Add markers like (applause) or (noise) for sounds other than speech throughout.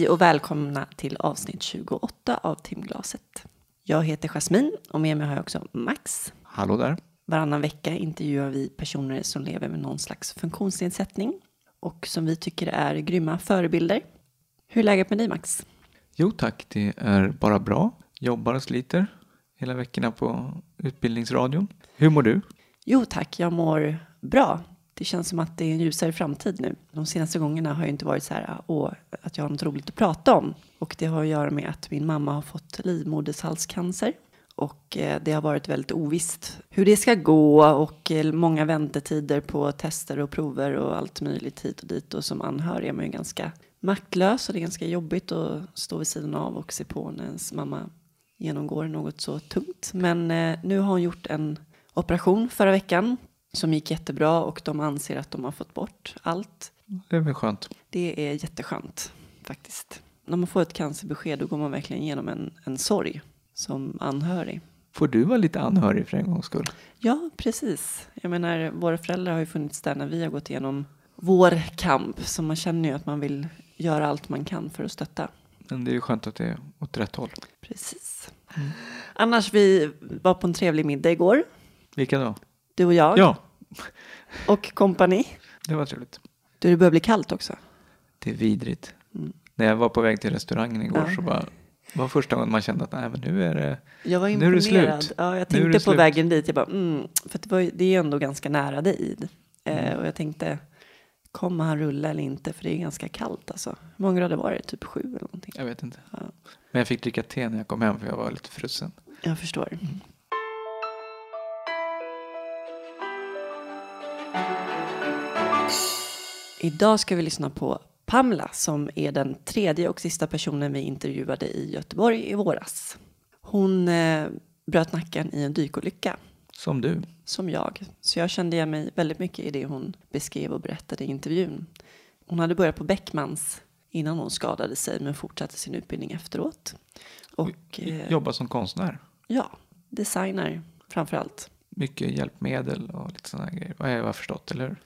Hej och välkomna till avsnitt 28 av Timglaset. Jag heter Jasmin och med mig har jag också Max. Hallå där. Varannan vecka intervjuar vi personer som lever med någon slags funktionsnedsättning och som vi tycker är grymma förebilder. Hur är läget med dig Max? Jo tack, det är bara bra. Jobbar och sliter hela veckorna på Utbildningsradion. Hur mår du? Jo tack, jag mår bra. Det känns som att det är en ljusare framtid nu. De senaste gångerna har jag inte varit så här åh, att jag har något roligt att prata om. Och det har att göra med att min mamma har fått livmodershalscancer. Och eh, det har varit väldigt ovisst hur det ska gå och eh, många väntetider på tester och prover och allt möjligt hit och dit. Och som anhörig är man ju ganska maktlös och det är ganska jobbigt att stå vid sidan av och se på när ens mamma genomgår något så tungt. Men eh, nu har hon gjort en operation förra veckan som gick jättebra och de anser att de har fått bort allt. Det är väl skönt. Det är jätteskönt faktiskt. När man får ett cancerbesked då går man verkligen igenom en, en sorg som anhörig. Får du vara lite anhörig för en gångs skull? Ja, precis. Jag menar, våra föräldrar har ju funnits där när vi har gått igenom vår kamp. Så man känner ju att man vill göra allt man kan för att stötta. Men det är ju skönt att det är åt rätt håll. Precis. Annars, vi var på en trevlig middag igår. Vilka då? Du och jag Ja, och kompani. det var trevligt. Du, det börjar bli kallt också. Det är vidrigt. Mm. När jag var på väg till restaurangen igår Ja. så bara, var första gången man kände att nej, men nu är det, Jag var Nu är det imponerad. slut. Ja, jag tänkte på slut. vägen dit, jag bara, mm, för det, var, det är ju ändå ganska nära dig. Eh, Mm. och jag tänkte, kommer han rulla eller inte? För det är ganska kallt alltså. Hur många grader var det? Typ sju eller någonting. jag vet inte. Ja. Men jag fick dricka te när jag kom hem för jag var lite frusen. Jag förstår. Idag ska vi lyssna på Pamela som är den tredje och sista personen vi intervjuade i Göteborg i våras. Hon eh, bröt nacken i en dykolycka, Som du. som jag. Så jag kände igen mig väldigt mycket i det hon beskrev och berättade i intervjun. Hon hade börjat på Beckmans innan hon skadade sig men fortsatte sin utbildning efteråt. Och eh, Jobbar som konstnär. ja, designer framför allt. Mycket hjälpmedel och lite sådana grejer. Vad jag har förstått, eller hur?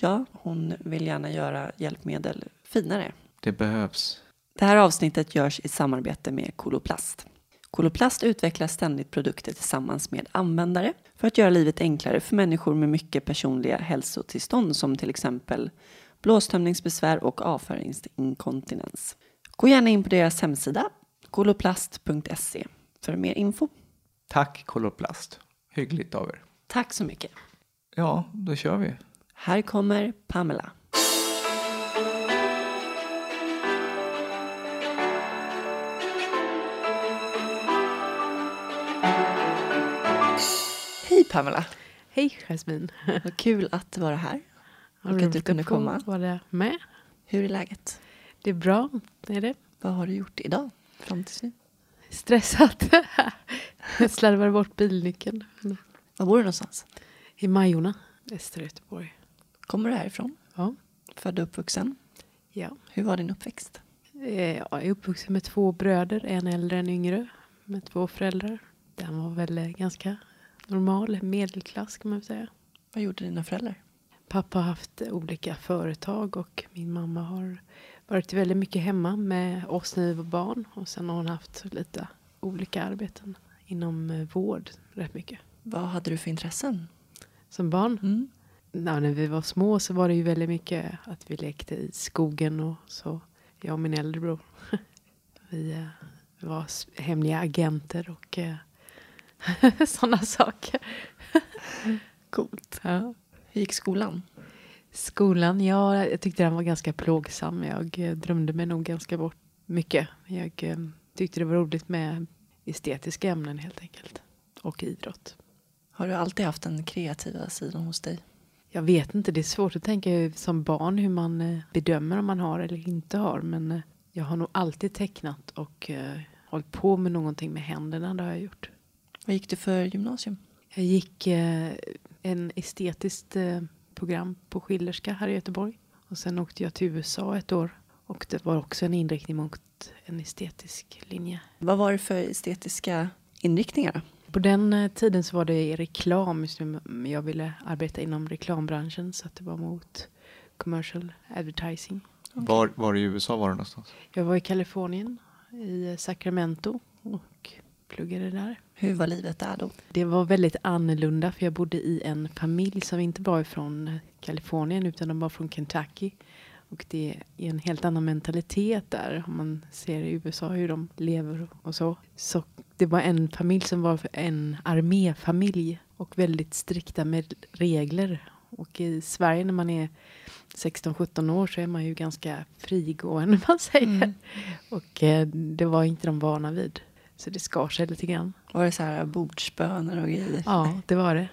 Ja, hon vill gärna göra hjälpmedel finare. Det behövs. Det här avsnittet görs i samarbete med Koloplast. Koloplast utvecklar ständigt produkter tillsammans med användare för att göra livet enklare för människor med mycket personliga hälsotillstånd som till exempel blåstömningsbesvär och avföringsinkontinens. Gå gärna in på deras hemsida koloplast.se för mer info. Tack Koloplast. Hyggligt av er. Tack så mycket. Ja, då kör vi. Här kommer Pamela. Hej Pamela, Hej Jasmin. vad kul att vara här. Och att du kunde komma. vara med. Hur är läget? Det är bra, det är det. Vad har du gjort idag fram tills nu? Stressat. Jag slarvade bort bilnyckeln. Var bor du någonstans? I Majorna, östra Göteborg. Kommer du härifrån? Ja. Född och uppvuxen? Ja. Hur var din uppväxt? Eh, Jag är uppvuxen med två bröder, en äldre en yngre. Med två föräldrar. Den var väl eh, ganska normal, medelklass kan man säga. Vad gjorde dina föräldrar? Pappa har haft olika företag och min mamma har varit väldigt mycket hemma med oss när vi var barn. Och sen har hon haft lite olika arbeten inom eh, vård rätt mycket. Vad hade du för intressen? Som barn, Mm. Ja, när vi var små så var det ju väldigt mycket att vi lekte i skogen och så. Jag och min äldre bror. (laughs) Vi eh, var hemliga agenter och eh, (laughs) sådana saker. (laughs) Coolt. Ja. Hur gick skolan? Skolan, ja, jag tyckte den var ganska plågsam. Jag eh, drömde mig nog ganska bort mycket. Jag tyckte det var roligt med estetiska ämnen helt enkelt. Och idrott. Har du alltid haft den kreativa sidan hos dig? Jag vet inte, det är svårt att tänka som barn hur man eh, bedömer om man har eller inte har. Men eh, jag har nog alltid tecknat och eh, hållit på med någonting med händerna. Det har jag gjort. Vad gick du för gymnasium? Jag gick eh, en estetiskt eh, program på Schillerska här i Göteborg. Och sen åkte jag till USA ett år. Och det var också en inriktning mot en estetisk linje. Vad var det för estetiska inriktningar? På den eh, tiden så var det reklam. som Jag ville arbeta inom reklambranschen så att det var mot commercial advertising. Var, var i USA var du någonstans? Jag var i Kalifornien, i Sacramento och pluggade där. Hur var livet där då? Det var väldigt annorlunda för jag bodde i en familj som inte var från Kalifornien utan de var från Kentucky. Och det är en helt annan mentalitet där om man ser i USA hur de lever och så. Så det var en familj som var en arméfamilj och väldigt strikta med regler. Och i Sverige när man är 16-17 år så är man ju ganska frigående (laughs) man säger. Mm. Och eh, det var inte de vana vid. Så det skar sig lite grann. Var det så här bordsböner och grejer? Ja, det var det.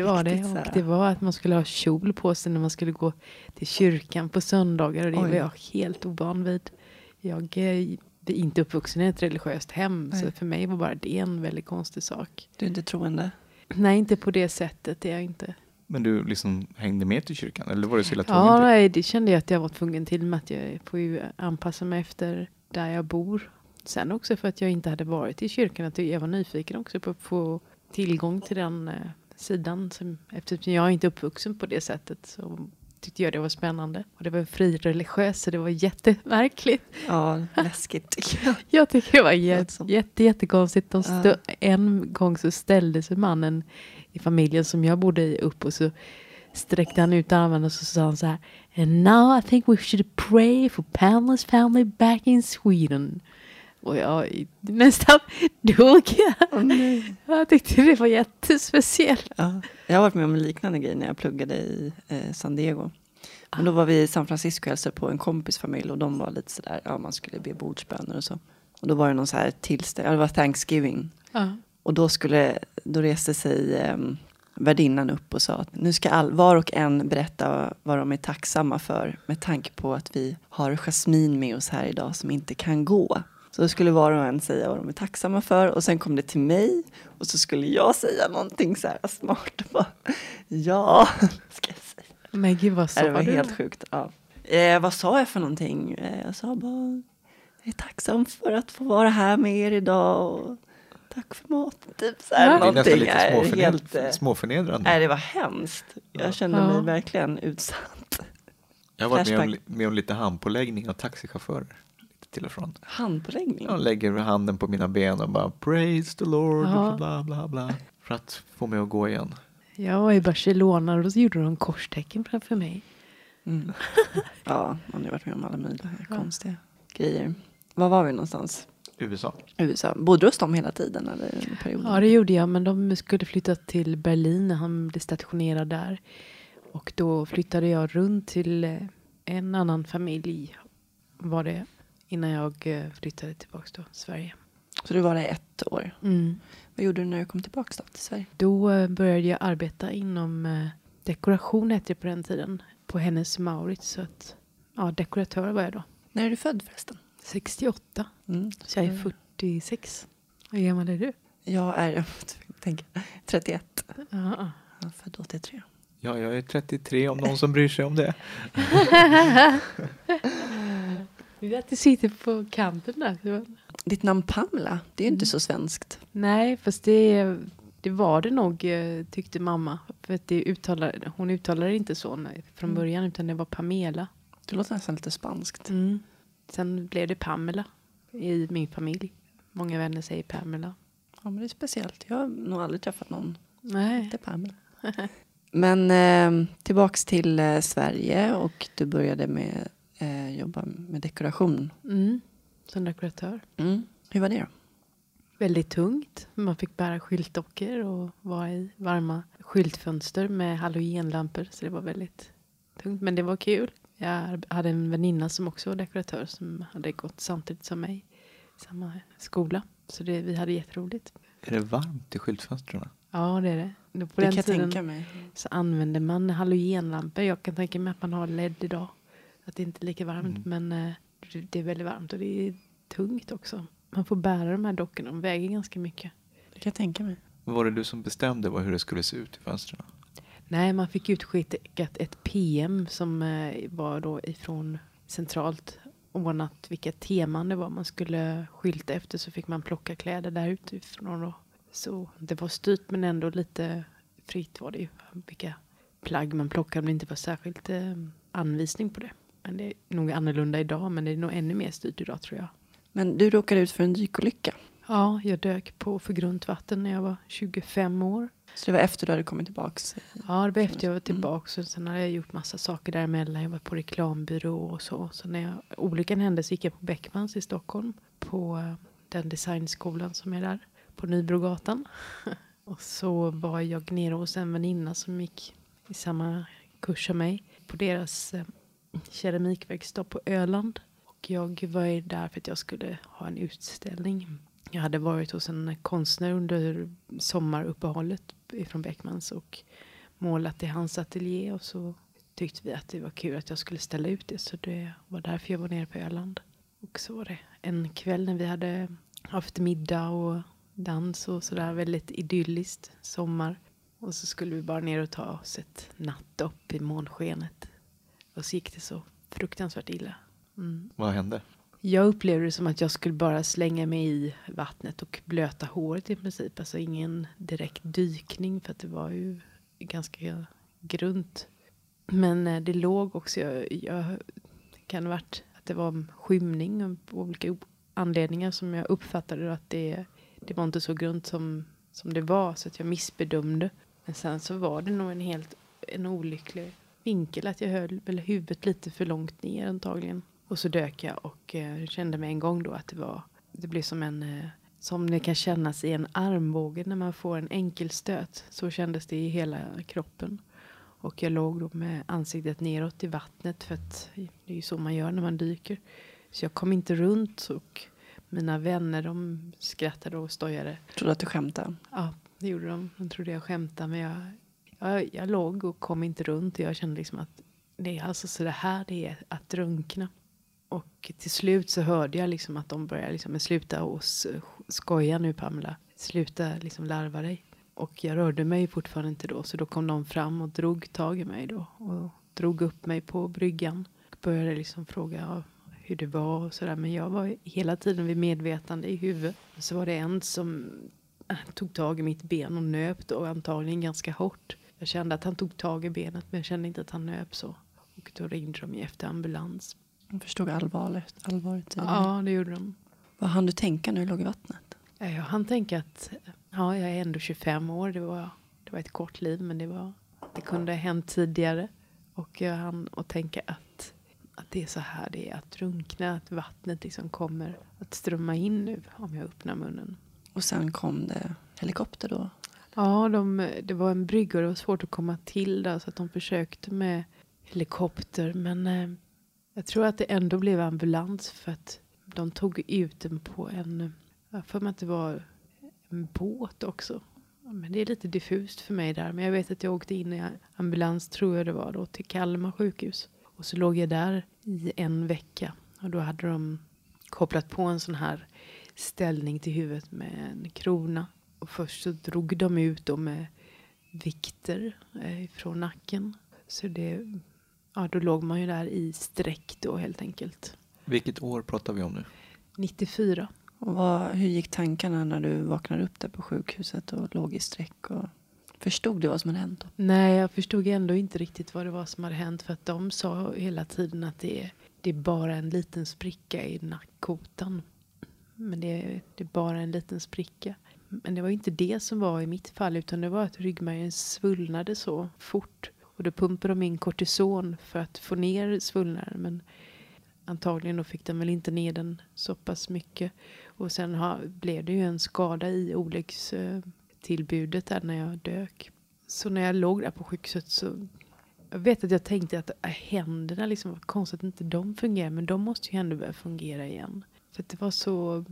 Det var det. så. Och det var att man skulle ha kjol på sig när man skulle gå till kyrkan på söndagar. Och det Oj. var jag helt ovan vid. Jag är inte uppvuxen i ett religiöst hem. Så Nej. för mig var bara det en väldigt konstig sak. Du är inte troende? Nej, inte på det sättet. Det är jag inte. Men du liksom hängde med till kyrkan? Eller var du så illa Ja, till? nej, det kände jag att jag var tvungen till. Med att jag får ju anpassa mig efter där jag bor. Sen också för att jag inte hade varit i kyrkan. Att jag var nyfiken också på att få tillgång till den eh, sidan. Som, eftersom jag är inte uppvuxen på det sättet så tyckte jag det var spännande. Och det var fri religiös så det var jättemärkligt. Ja, läskigt tycker jag. (laughs) Jag tycker det var jätte, jättekonstigt. De Ja. En gång så ställde sig mannen i familjen som jag bodde i upp och så sträckte han ut armarna och så sa han så här. And now I think we should pray for Pamela's family back in Sweden. Och jag nästan (laughs) dog. Nej. Jag tyckte det var jättespeciellt. Ja, jag har varit med om en liknande grej när jag pluggade i eh, San Diego. Men då var vi i San Francisco och hälsade på en kompis familj och de var lite sådär, ja man skulle be bordsböner och så. Och då var det någon så här tillställning, ja det var Thanksgiving. Ja. Och då skulle, då reste sig eh, värdinnan upp och sa att nu ska all, var och en berätta vad de är tacksamma för med tanke på att vi har Jasmin med oss här idag som inte kan gå. Så då skulle var och en säga vad de är tacksamma för och sen kom det till mig och så skulle jag säga någonting så här smart. Och bara, ja, (laughs) ska jag säga. Men gud vad sa Nej, det var du? helt sjukt. Ja. Eh, vad sa jag för någonting? Eh, jag sa bara, jag är tacksam för att få vara här med er idag och tack för maten. Typ så här, Ja. Det är nästan lite småförned- helt, eh, småförnedrande. Nej, det var hemskt. Ja. Jag kände Ja. mig verkligen utsatt. Jag har varit med om, med om lite handpåläggning av taxichaufförer. Till och från. Handpåläggning. Jag lägger handen på mina ben och bara praise the Lord Ja. och bla bla bla. För att få mig att gå igen. Jag var i Barcelona och då gjorde de korstecken framför mig. Mm. (laughs) Ja, man har varit med om alla möjliga konstiga grejer. Var var vi någonstans? USA. USA. Bodde du hos dem hela tiden eller perioden? Ja, det gjorde jag. Men de skulle flytta till Berlin när han blev stationerad där. Och då flyttade jag runt till eh, en annan familj. Var det innan jag eh, flyttade tillbaka till Sverige. Så du var där ett år. Mm. Vad gjorde du när du kom tillbaka då till Sverige? Då eh, började jag arbeta inom eh, dekoration hette det på den tiden. På Hennes Mauritz. Så att, ja, dekoratör var jag då. När är du född förresten? 68. Mm. Så jag är 46. Hur gammal är du? Jag är (laughs) jag tänker, 31. Ja. Jag är född 83. Ja, jag är 33 om någon som bryr sig om det. (laughs) (laughs) Att du sitter på kanten där. Ditt namn Pamela, det är ju inte Mm. så svenskt. Nej, fast det, det var det nog eh, tyckte mamma. För att det uttalade, hon uttalade det inte så från Mm. början utan det var Pamela. Det låter nästan lite spanskt. Sen blev det Pamela i min familj. Många vänner säger Pamela. Ja, men det är speciellt. Jag har nog aldrig träffat någon. Nej. Är Pamela. (laughs) Men eh, tillbaks till eh, Sverige och du började med eh, jobba med dekoration. Mm. Som dekoratör. Mm. Hur var det då? Väldigt tungt. Man fick bära skyltdockor och vara i varma skyltfönster med halogenlampor. Så det var väldigt tungt. Men det var kul. Jag hade en väninna som också var dekoratör som hade gått samtidigt som mig i samma skola. Så det, vi hade jätteroligt. Är det varmt i skyltfönstren? Ja, det är det. Då På det den kan jag tänka mig. så använde man halogenlampor. Jag kan tänka mig att man har LED idag. Att det inte är lika varmt. Mm. Men eh, det- är väldigt varmt och det är tungt också. Man får bära de här dockorna. De väger ganska mycket. Det kan jag tänka mig. Var det du som bestämde hur det skulle se ut i fönstren? Nej, man fick utskickat ett PM som eh, var då ifrån centralt ordnat vilka teman det var man skulle skylta efter så fick man plocka kläder där utifrån då. Så det var styrt men ändå lite fritt var det ju vilka plagg man plockade men det inte var särskilt eh, anvisning på det. Men det är nog annorlunda idag, men det är nog ännu mer styrt idag tror jag. Men du råkade ut för en dykolycka. Ja, jag dök på för grunt vatten när jag var 25 år. Så det var efter du hade kommit tillbaks? Ja, det var efter jag var tillbaka. Sen hade jag gjort massa saker däremellan. Jag var på reklambyrå och så. Så när jag, olyckan hände så gick jag på Beckmans i Stockholm. På eh, den designskolan som är där. På Nybrogatan. (laughs) och så var jag nere hos en väninna som gick i samma kurs som mig. På deras eh, keramikverkstad på Öland. Och jag var ju där för att jag skulle ha en utställning. Jag hade varit hos en konstnär under sommaruppehållet ifrån Beckmans och målat i hans ateljé och så tyckte vi att det var kul att jag skulle ställa ut det så det var därför jag var nere på Öland. Och så var det en kväll när vi hade haft middag och dans och sådär väldigt idylliskt sommar. Och så skulle vi bara ner och ta oss ett nattdopp i månskenet. Och så gick det så fruktansvärt illa. Mm. Vad hände? Jag upplevde det som att jag skulle bara slänga mig i vattnet och blöta håret i princip. Alltså ingen direkt dykning för att det var ju ganska grunt. Men eh, det låg också, jag, jag kan ha varit att det var skymning av olika anledningar som jag uppfattade att det, det var inte så grunt som, som det var så att jag missbedömde. Men sen så var det nog en helt en olycklig vinkel att jag höll väl huvudet lite för långt ner antagligen. Och så dök jag och eh, kände med en gång då att det var, det blev som en, eh, som det kan kännas i en armbåge när man får en enkelstöt. Så kändes det i hela kroppen. Och jag låg då med ansiktet neråt i vattnet för att det är ju så man gör när man dyker. Så jag kom inte runt och mina vänner de skrattade och stojade. Trodde att du skämtade? Ja, det gjorde de. De trodde jag skämtade men jag, jag, jag låg och kom inte runt. och Jag kände liksom att det är alltså så det här det är att drunkna. Och till slut så hörde jag liksom att de började liksom, men sluta och skoja nu Pamela. Sluta liksom larva dig. Och jag rörde mig fortfarande inte då. Så då kom de fram och drog tag i mig då. Och drog upp mig på bryggan. Och började liksom fråga hur det var och sådär. Men jag var hela tiden vid medvetande i huvudet. Så var det en som tog tag i mitt ben och nöp då antagligen ganska hårt. Jag kände att han tog tag i benet men jag kände inte att han nöp så. Och då ringde de efter ambulans. De förstod allvaret, allvaret i det. Ja, det gjorde de. Vad hann du tänka när du låg i vattnet? Ja, Jag hann tänka att ja, jag är ändå 25 år. Det var, det var ett kort liv, men det, var, det kunde ha hänt tidigare. Och jag hann att tänka att, att det är så här det är att drunkna. Att vattnet liksom kommer att strömma in nu om jag öppnar munnen. Och sen kom det helikopter då? Ja, de, det var en brygga och det var svårt att komma till där. Så att de försökte med helikopter. Men eh, jag tror att det ändå blev ambulans för att de tog ut den på en, jag för mig att det var en båt också. Men det är lite diffust för mig där. Men jag vet att jag åkte in i ambulans, tror jag det var då, till Kalmar sjukhus. Och så låg jag där i en vecka. Och då hade de kopplat på en sån här ställning till huvudet med en krona. Och först så drog de ut då med vikter eh, från nacken. Så det ja, då låg man ju där i streck då helt enkelt. Vilket år pratar vi om nu? 94. Och vad, hur gick tankarna när du vaknade upp där på sjukhuset och låg i streck? Och förstod du vad som hade hänt? Då? Nej, jag förstod ändå inte riktigt vad det var som hade hänt. För att de sa hela tiden att det är, det är bara en liten spricka i nackkotan. Men det är, det är bara en liten spricka. Men det var inte det som var i mitt fall utan det var att ryggmärgen svullnade så fort. Och då pumpade de in kortison för att få ner svullnaden. Men antagligen då fick de väl inte ner den så pass mycket. Och sen ha, blev det ju en skada i olyckstillbudet där när jag dök. Så när jag låg där på sjukhuset så jag vet att jag tänkte att äh, händerna liksom var konstigt att inte de fungerar. Men de måste ju ändå börja fungera igen. För det var så.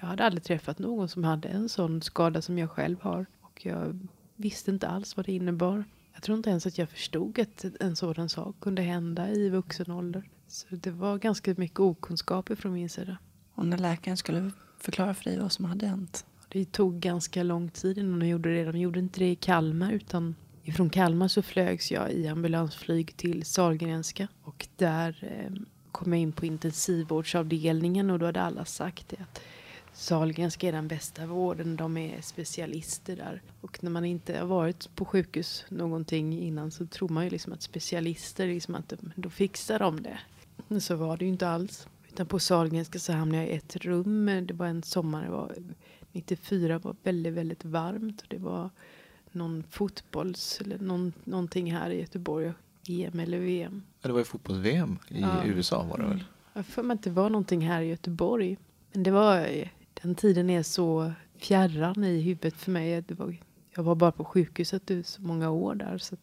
Jag hade aldrig träffat någon som hade en sån skada som jag själv har. Och jag visste inte alls vad det innebar. Jag tror inte ens att jag förstod att en sådan sak kunde hända i vuxen ålder. Så det var ganska mycket okunskap från min sida. Och när läkaren skulle förklara för dig vad som hade hänt? Det tog ganska lång tid innan de gjorde det. De gjorde inte det i Kalmar utan ifrån Kalmar så flögs jag i ambulansflyg till Sahlgrenska. Och där eh, kom jag in på intensivvårdsavdelningen och då hade alla sagt det att Sahlgrenska är den bästa vården. De är specialister där. Och när man inte har varit på sjukhus någonting innan så tror man ju liksom att specialister, liksom att de, då fixar de det. Men så var det ju inte alls. Utan på Sahlgrenska så hamnade jag i ett rum. Det var en sommar, det var 94 var väldigt, väldigt varmt. Och det var någon fotbolls eller någon, någonting här i Göteborg. EM eller VM. Ja, det var ju fotbolls-VM i Ja. USA var det väl? Jag för mig att det var någonting här i Göteborg. Men det var, den tiden är så fjärran i huvudet för mig. Var, jag var bara på sjukhuset i så många år där. Så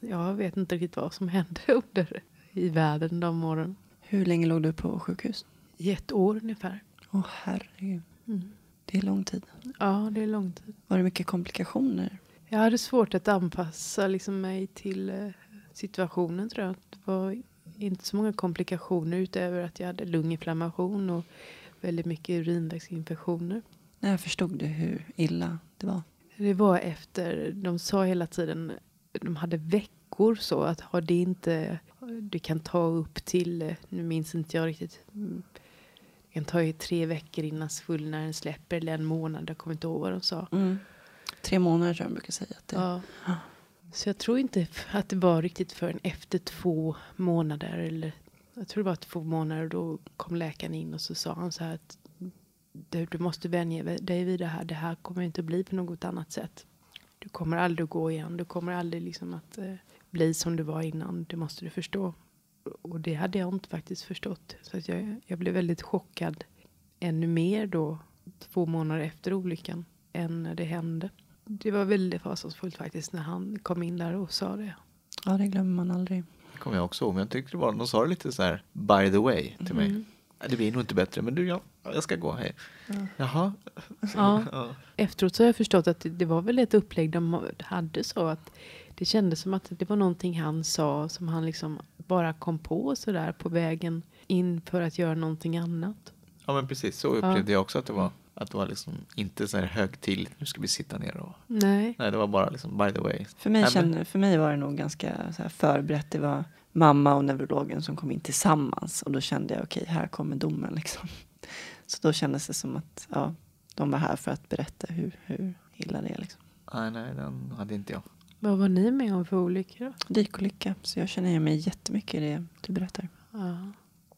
jag vet inte riktigt vad som (laughs) hände under i världen de åren. Hur länge låg du på sjukhus? I ett år ungefär. Åh herregud, Mm. det är lång tid. Ja, det är lång tid. Var det mycket komplikationer? Jag hade svårt att anpassa liksom, mig till eh, situationen tror jag. Det var inte så många komplikationer utöver att jag hade lunginflammation och väldigt mycket urinvägsinfektioner. När förstod du hur illa det var? Det var efter, de sa hela tiden, de hade veckor så att har det inte, det kan ta upp till, nu minns inte jag riktigt, mm, det kan ta ju tre veckor innan svullnaden släpper eller en månad, jag kommer inte ihåg vad de sa. Mm. Tre månader tror jag de brukar säga. Att det... Ja. Så jag tror inte att det var riktigt förrän efter två månader. Eller, jag tror det var två månader. Då kom läkaren in och så sa han så här att du, du måste vänja dig vid det här. Det här kommer inte bli på något annat sätt. Du kommer aldrig gå igen. Du kommer aldrig liksom att eh, bli som du var innan. Det måste du förstå. Och det hade jag inte faktiskt förstått. Så att jag, jag blev väldigt chockad ännu mer då. Två månader efter olyckan. Än när det hände. Det var väldigt fasansfullt faktiskt när han kom in där och sa det. ja, det glömmer man aldrig. Det kommer jag också ihåg. Men jag tyckte det var, de sa det lite så här by the way till mig. Mm. "Nej, Det blir nog inte bättre, men du, ja, jag ska gå. Hej. Jaha. Ja. (laughs) Ja. Efteråt så har jag förstått att det, var väl ett upplägg de hade så att det kändes som att det var någonting han sa som han liksom bara kom på sådär på vägen in för att göra någonting annat. ja, men precis så upplevde jag också att det var. Att det var liksom inte så här högtidligt, nu ska vi sitta ner och... Nej. Nej, det var bara liksom by the way. För mig, kände, för mig var det nog ganska så här förberett. Det var mamma och neurologen som kom in tillsammans. Och då kände jag, okej, här kommer domen liksom. (laughs) Så då kändes det som att ja, de var här för att berätta hur, hur illa det är. Liksom. Nej, nej, den hade inte jag. Vad var ni med om för olyckor då? Dykolycka, så jag känner igen mig jättemycket i det du berättar. Ja.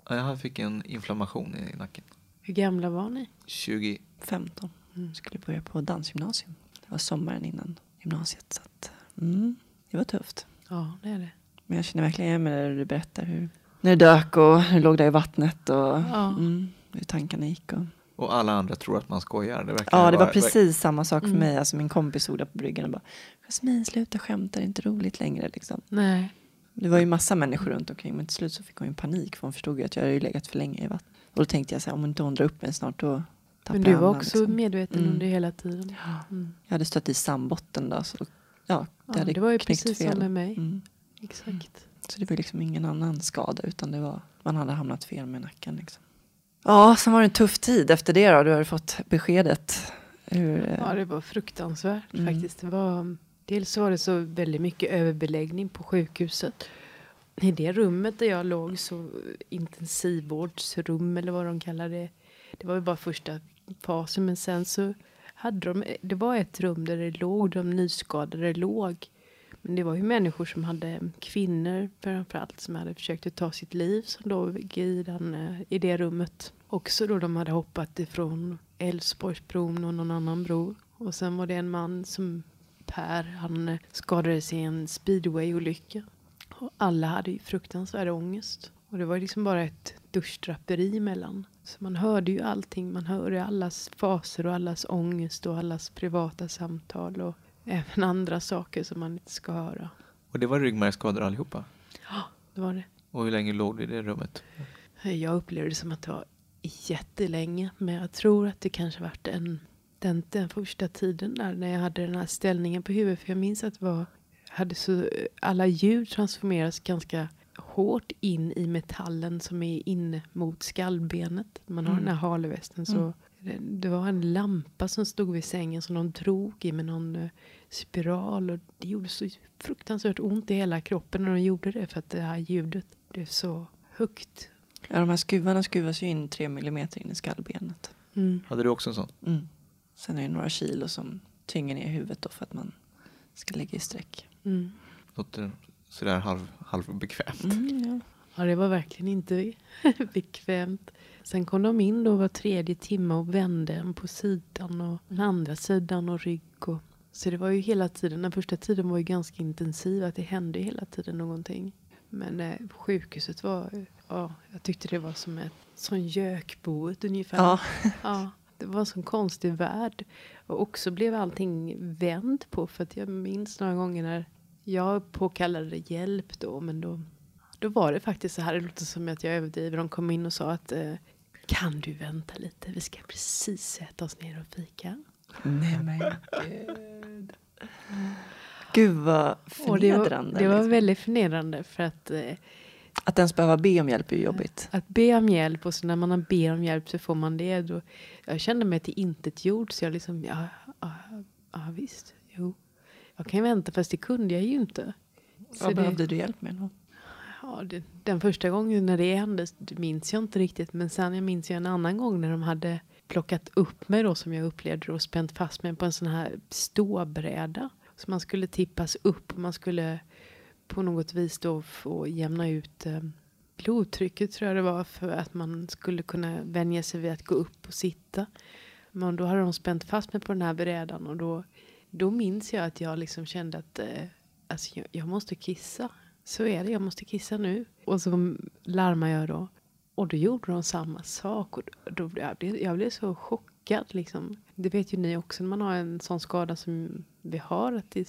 Ja, Jag fick en inflammation i nacken. Hur gamla var ni? 20, 15, Mm. skulle börja på dansgymnasium. Det var sommaren innan gymnasiet. Så att, mm, det var tufft. Ja, det är det. Men jag känner verkligen igen mig när du berättar hur när du dök och hur du låg där i vattnet och Ja. mm, hur tankarna gick. Och, och alla andra tror att man skojar. Det verkar ja, det var vara- precis samma sak för Mm. mig. Alltså min kompis stod där på bryggan och bara Jasmin, sluta skämta, det är inte roligt längre. Liksom. Nej. Det var ju massa människor runt omkring men till slut så fick hon ju panik för hon förstod ju att jag hade ju legat för länge i vattnet. Och då tänkte jag så här, om inte hon drar upp mig snart då Men du var också liksom. medveten Mm. under hela tiden. Ja, Mm. jag hade stött i sandbotten då. Så, ja, det Ja, hade det var ju precis fel. som med mig. Mm. Exakt. Så det var liksom ingen annan skada utan det var man hade hamnat fel med nacken. Liksom. Ja, sen var det en tuff tid efter det då. Du hade fått beskedet. Hur, eh, Ja, det var fruktansvärt Mm. faktiskt. Det var, dels var det så väldigt mycket överbeläggning på sjukhuset. I det rummet där jag låg, så intensivvårdsrum eller vad de kallar det. Det var ju bara första fasen, men sen så hade de, det var ett rum där det låg, de nyskadade låg. Men det var ju människor som hade, kvinnor framförallt, som hade försökt att ta sitt liv som låg i, den, eh, i det rummet. Också då de hade hoppat ifrån Älvsborgsbron och någon annan bro. Och sen var det en man som Per, han eh, skadades i en speedwayolycka. Och alla hade ju fruktansvärd ångest. Och det var liksom bara ett duschdraperi emellan. Så man hörde ju allting. Man hörde allas faser och allas ångest och allas privata samtal. Och även (laughs) andra saker som man inte ska höra. Och det var ryggmärgsskador allihopa. Det var det. Och hur länge låg du i det rummet? Jag upplevde det som att det var jättelänge. Men jag tror att det kanske varit en, den, den första tiden där när jag hade den här ställningen på huvudet. För jag minns att det var, hade så, alla ljud transformeras ganska hårt in i metallen som är inne mot skallbenet. Man har Mm. den här halvästen. Så Mm. det, det var en lampa som stod vid sängen som de drog i med någon eh, spiral. Och det gjorde så fruktansvärt ont i hela kroppen när de gjorde det. För att det här ljudet blev så högt. ja, de här skruvarna skruvas ju in tre millimeter in i skallbenet. Mm. Hade du också en sån? Mm. Sen är det några kilo som tynger ner huvudet då för att man ska ligga i sträck. Mm. Låter sådär halv, halvbekvämt. Mm, ja. Ja, det var verkligen inte (laughs) bekvämt. Sen kom de in då var tredje timme och vände en på sidan och den andra sidan och rygg. Och, så det var ju hela tiden, den första tiden var ju ganska intensiv, att det hände hela tiden någonting. Men eh, sjukhuset var, ja, jag tyckte det var som ett sån gökboet ungefär. Ja. ja, det var en sån konstig värld. Och också blev allting vänt på, för att jag minns några gånger när jag påkallade hjälp då, men då, då var det faktiskt så här, det låter som att jag överdriver, de kom in och sa att eh, kan du vänta lite, vi ska precis sätta oss ner och fika. Nej men gud. Gud vad Och det var, förnedrande. det var liksom. väldigt förnedrande för att, eh, Att ens behöva be om hjälp är jobbigt. att be om hjälp och så när man ber om hjälp så får man det. Då, jag kände mig till intet gjord så jag liksom, ja, ja, ja visst, jo. Jag kan vänta fast det kunde jag ju inte. Så Vad det- behövde du hjälp med då? Ja, det, den första gången när det hände det minns jag inte riktigt. Men sen jag minns jag en annan gång när de hade plockat upp mig då som jag upplevde det och spänt fast mig på en sån här ståbräda. Så man skulle tippas upp och man skulle på något vis då få jämna ut eh, blodtrycket tror jag det var för att man skulle kunna vänja sig vid att gå upp och sitta. Men då hade de spänt fast mig på den här brädan och då, då minns jag att jag liksom kände att eh, alltså jag, jag måste kissa. Så är det, jag måste kissa nu. Och så larmar jag då. Och då gjorde de samma sak. Och då, då, jag, blev, jag blev så chockad. Liksom. Det vet ju ni också när man har en sån skada som vi har. Att det, är-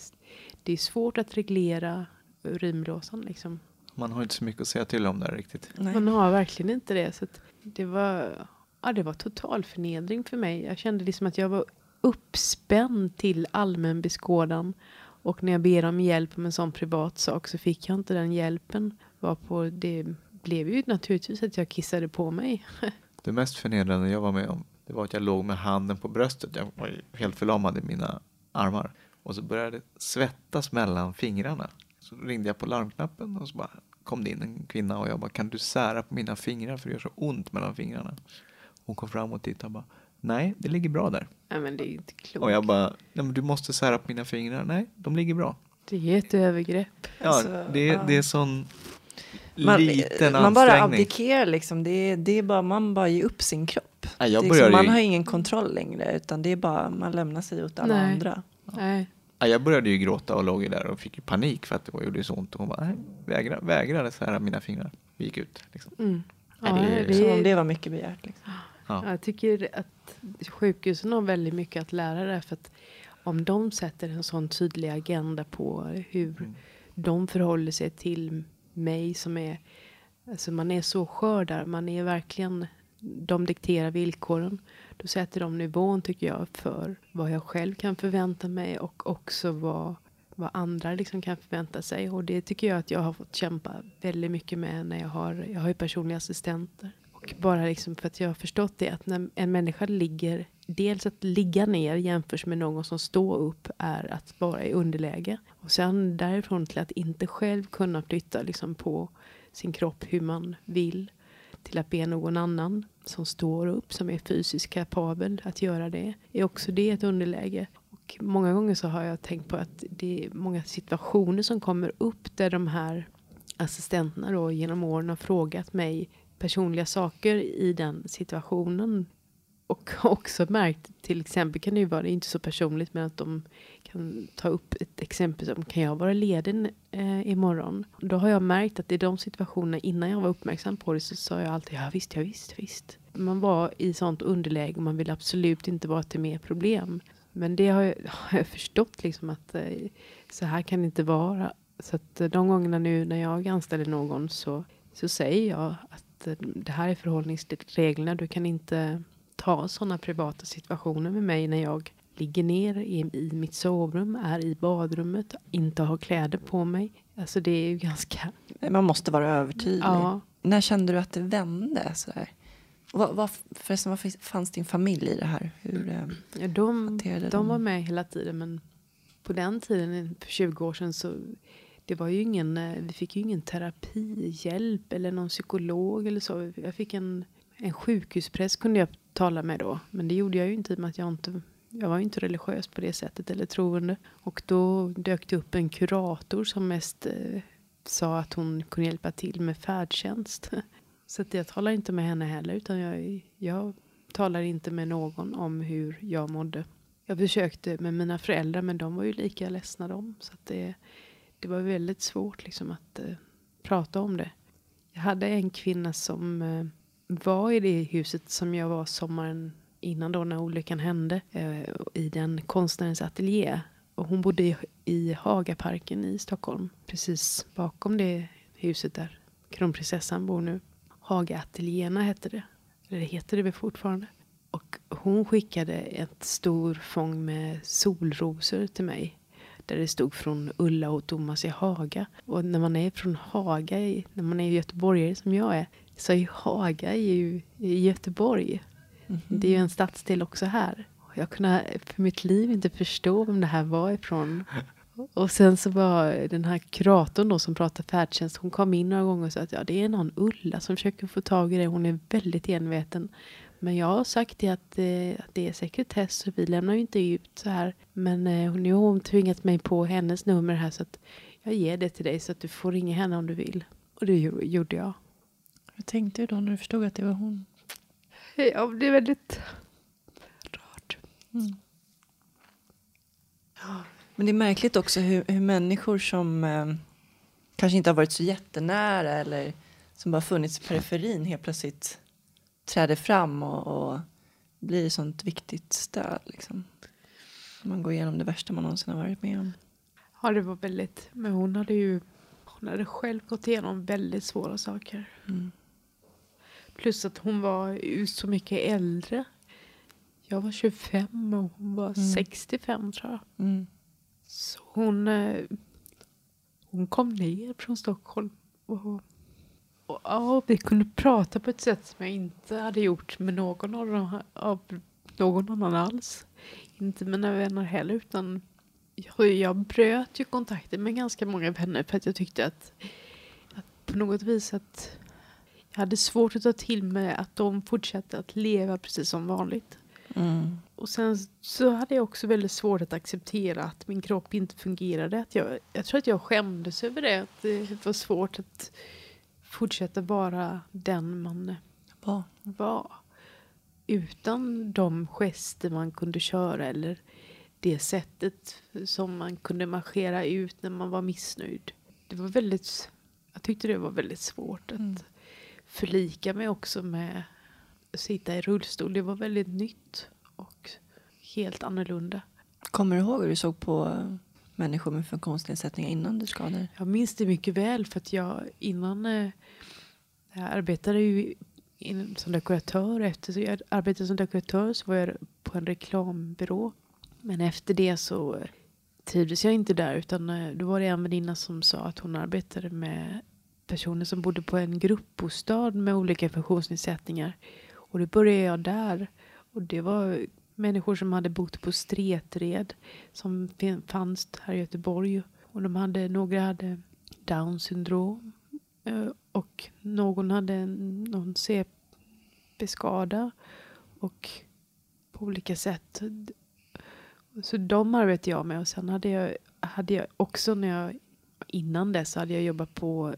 det är svårt att reglera urinblåsan. Liksom. Man har inte så mycket att säga till om där riktigt. Nej. Man har verkligen inte det. Så att det, var, ja, det var total förnedring för mig. Jag kände liksom att jag var uppspänd till allmän beskådan. Och när jag ber om hjälp med en sån privat sak så fick jag inte den hjälpen. Varpå det blev ju naturligtvis att jag kissade på mig. (laughs) Det mest förnedrande jag var med om det var att jag låg med handen på bröstet. Jag var helt förlamad i mina armar. Och så började det svettas mellan fingrarna. Så ringde jag på larmknappen och så bara kom det in en kvinna och jag bara kan du sära på mina fingrar för det gör så ont mellan fingrarna. Hon kom fram och tittade och bara nej det ligger bra där. Nej men det är inte klokt. Och jag bara nej men du måste sära på mina fingrar. Nej de ligger bra. Det är ett övergrepp. Ja Alltså, det, ja. det är sån Man, liten man bara ansträngning. abdikerar liksom. Det är, det är bara, man bara ger upp sin kropp. Nej, jag började liksom, man ju- har ingen kontroll längre. Utan det är bara, man lämnar sig åt alla Nej. andra. Nej. Ja, jag började ju gråta och låg ju där och fick ju panik för att det var- gjorde så ont. Och hon bara, nej, vägra, vägrade här mina fingrar. Vi gick ut. Liksom. Mm. Nej, Ja, det är- det Som om det var mycket begärt. Liksom. Ja. Jag tycker att sjukhusen har väldigt mycket att lära där. För att om de sätter en sån tydlig agenda på hur Mm. de förhåller sig till mig som är... Alltså man är så skör där. Man är verkligen... De dikterar villkoren. Då sätter de nivån tycker jag för vad jag själv kan förvänta mig och också vad, vad andra liksom kan förvänta sig. Och det tycker jag att jag har fått kämpa väldigt mycket med när jag har, jag har ju personliga assistenter. Och bara liksom för att jag har förstått det att när en människa ligger, dels att ligga ner jämförs med någon som står upp är att vara i underläge. Och sen därifrån till att inte själv kunna flytta liksom på sin kropp hur man vill till att be någon annan som står upp, som är fysiskt kapabel att göra det, är också det ett underläge. Och många gånger så har jag tänkt på att det är många situationer som kommer upp där de här assistenterna då genom åren har frågat mig personliga saker i den situationen. Och (laughs) också märkt, till exempel kan det ju vara, det är inte så personligt, men att de kan ta upp ett exempel som kan jag vara ledig eh, imorgon? Då har jag märkt att i de situationerna innan jag var uppmärksam på det så sa jag alltid ja visst, ja visst, visst. Man var i sånt underläge och man vill absolut inte vara till mer problem. Men det har jag, (laughs) har jag förstått liksom att eh, så här kan det inte vara. Så att eh, de gångerna nu när jag anställer någon så, så säger jag att eh, det här är förhållningsreglerna. Du kan inte ta sådana privata situationer med mig när jag ligger ner i, i mitt sovrum, är i badrummet, inte har kläder på mig. Alltså det är ju ganska... Man måste vara övertydlig. Ja. När kände du att det vände? Sådär? Vad, vad, förresten, vad fanns din familj i det här? Hur, eh, Ja, de, hanterade de var med hela tiden men på den tiden, för 20 år sedan, så det var ju ingen, eh, vi fick ju ingen terapihjälp eller någon psykolog eller så. Jag fick en, en sjukhuspräst kunde jag tala med då. Men det gjorde jag ju inte i och med att jag inte, jag var ju inte religiös på det sättet eller troende. Och då dök det upp en kurator som mest eh, sa att hon kunde hjälpa till med färdtjänst. (laughs) Så att jag talar inte med henne heller utan jag, jag talar inte med någon om hur jag mådde. Jag försökte med mina föräldrar men de var ju lika ledsna de. Så att det, det var väldigt svårt liksom att eh, prata om det. Jag hade en kvinna som eh, var i det huset som jag var sommaren innan då när olyckan hände. eh, I den konstnärens ateljé. Och hon bodde i, i Hagaparken i Stockholm. Precis bakom det huset där kronprinsessan bor nu. Hagaateljéerna hette det. Eller det heter det väl fortfarande. Och hon skickade ett stor fång med solrosor till mig. Där det stod från Ulla och Thomas i Haga. Och när man är från Haga, när man är göteborgare som jag är, så är Haga ju i Göteborg. Mm -hmm. Det är ju en stadsdel också här. Jag kunde för mitt liv inte förstå vem det här var ifrån. Och sen så var den här kuratorn då som pratar färdtjänst, hon kom in några gånger och sa att ja, det är någon Ulla som försöker få tag i det. Hon är väldigt enveten. Men jag har sagt det att, eh, att det är sekretess så vi lämnar ju inte ut så här. Men eh, nu har hon tvingat mig på hennes nummer här så att jag ger det till dig så att du får ringa henne om du vill. Och det gjorde jag. Hur tänkte du då när du förstod att det var hon? Ja, det är väldigt rart. Mm. Men det är märkligt också hur, hur människor som eh, kanske inte har varit så jättenära eller som bara funnits i periferin helt plötsligt träder fram och, och blir sånt viktigt stöd. Liksom. Man går igenom det värsta man någonsin har varit med om. Ja, det var väldigt. Men hon hade ju hon hade själv gått igenom väldigt svåra saker. Mm. Plus att hon var så mycket äldre. Jag var 25 och hon var mm. 65 tror jag. Mm. Så hon, eh, hon kom ner från Stockholm. Och, ja, vi kunde prata på ett sätt som jag inte hade gjort med någon av, dem, av någon annan alls. Inte mina vänner heller utan jag, jag bröt ju kontakten med ganska många vänner för att jag tyckte att, att på något vis att jag hade svårt att ta till mig att de fortsatte att leva precis som vanligt. Mm. Och sen så hade jag också väldigt svårt att acceptera att min kropp inte fungerade. Att jag, jag tror att jag skämdes över det. Att det var svårt att fortsätta vara den man var. var. Utan de gester man kunde köra eller det sättet som man kunde marschera ut när man var missnöjd. Det var väldigt, jag tyckte det var väldigt svårt att mm. förlika mig också med att sitta i rullstol. Det var väldigt nytt och helt annorlunda. Kommer du ihåg hur du såg på människor med funktionsnedsättningar innan du skadade Jag minns det mycket väl för att jag innan eh, jag arbetade ju in, som dekoratör. Efter så jag arbetade som dekoratör så var jag på en reklambyrå. Men efter det så trivdes jag inte där utan eh, då var det en väninna som sa att hon arbetade med personer som bodde på en gruppbostad med olika funktionsnedsättningar. Och då började jag där. Och det var människor som hade bott på Stretred som fanns här i Göteborg. Och de hade, några hade down syndrom eh, och någon hade någon CP-skada och på olika sätt. Så de arbetade jag med och sen hade jag, hade jag också när jag innan dess hade jag jobbat på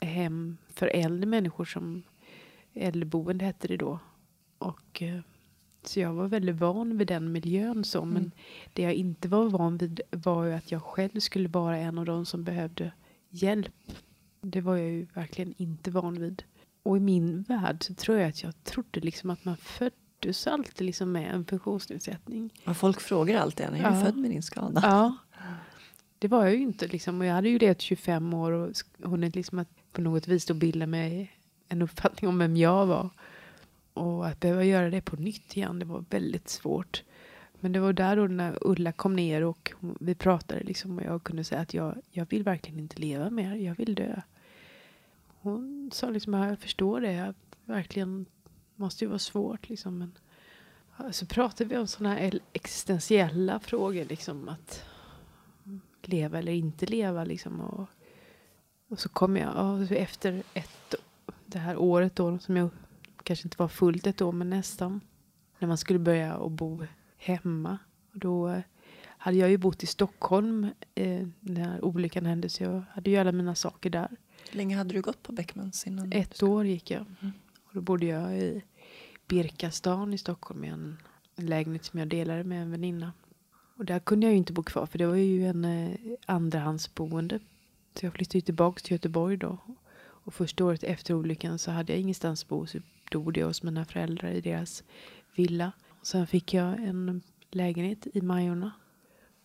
hem för äldre människor som äldreboende hette det då. Och eh, så jag var väldigt van vid den miljön. Så, men mm. det jag inte var van vid var ju att jag själv skulle vara en av de som behövde hjälp. Det var jag ju verkligen inte van vid. Och i min värld så tror jag att jag trodde liksom att man föddes alltid liksom med en funktionsnedsättning. Ja, folk frågar alltid en, är du född med din skada? Ja. Det var jag ju inte liksom. Och jag hade ju det 25 år och hunnit liksom att på något vis då bilda mig en uppfattning om vem jag var. Och att behöva göra det på nytt igen, det var väldigt svårt. Men det var där då när Ulla kom ner och vi pratade liksom och jag kunde säga att jag, jag vill verkligen inte leva mer, jag vill dö. Hon sa liksom, jag förstår det, jag verkligen måste ju vara svårt liksom. Men så pratade vi om sådana här existentiella frågor liksom att leva eller inte leva liksom. Och, och så kom jag, efter ett, det här året då som jag kanske inte var fullt ett år men nästan. När man skulle börja och bo hemma. Och då hade jag ju bott i Stockholm eh, när olyckan hände så jag hade ju alla mina saker där. Hur länge hade du gått på Beckmans innan? Ett år gick jag. Mm. Och då bodde jag i Birkastan i Stockholm i en, en lägenhet som jag delade med en väninna. Och där kunde jag ju inte bo kvar för det var ju en eh, andrahandsboende. Så jag flyttade tillbaka till Göteborg då. Och första året efter olyckan så hade jag ingenstans att bo så bodde jag hos mina föräldrar i deras villa. Sen fick jag en lägenhet i Majorna.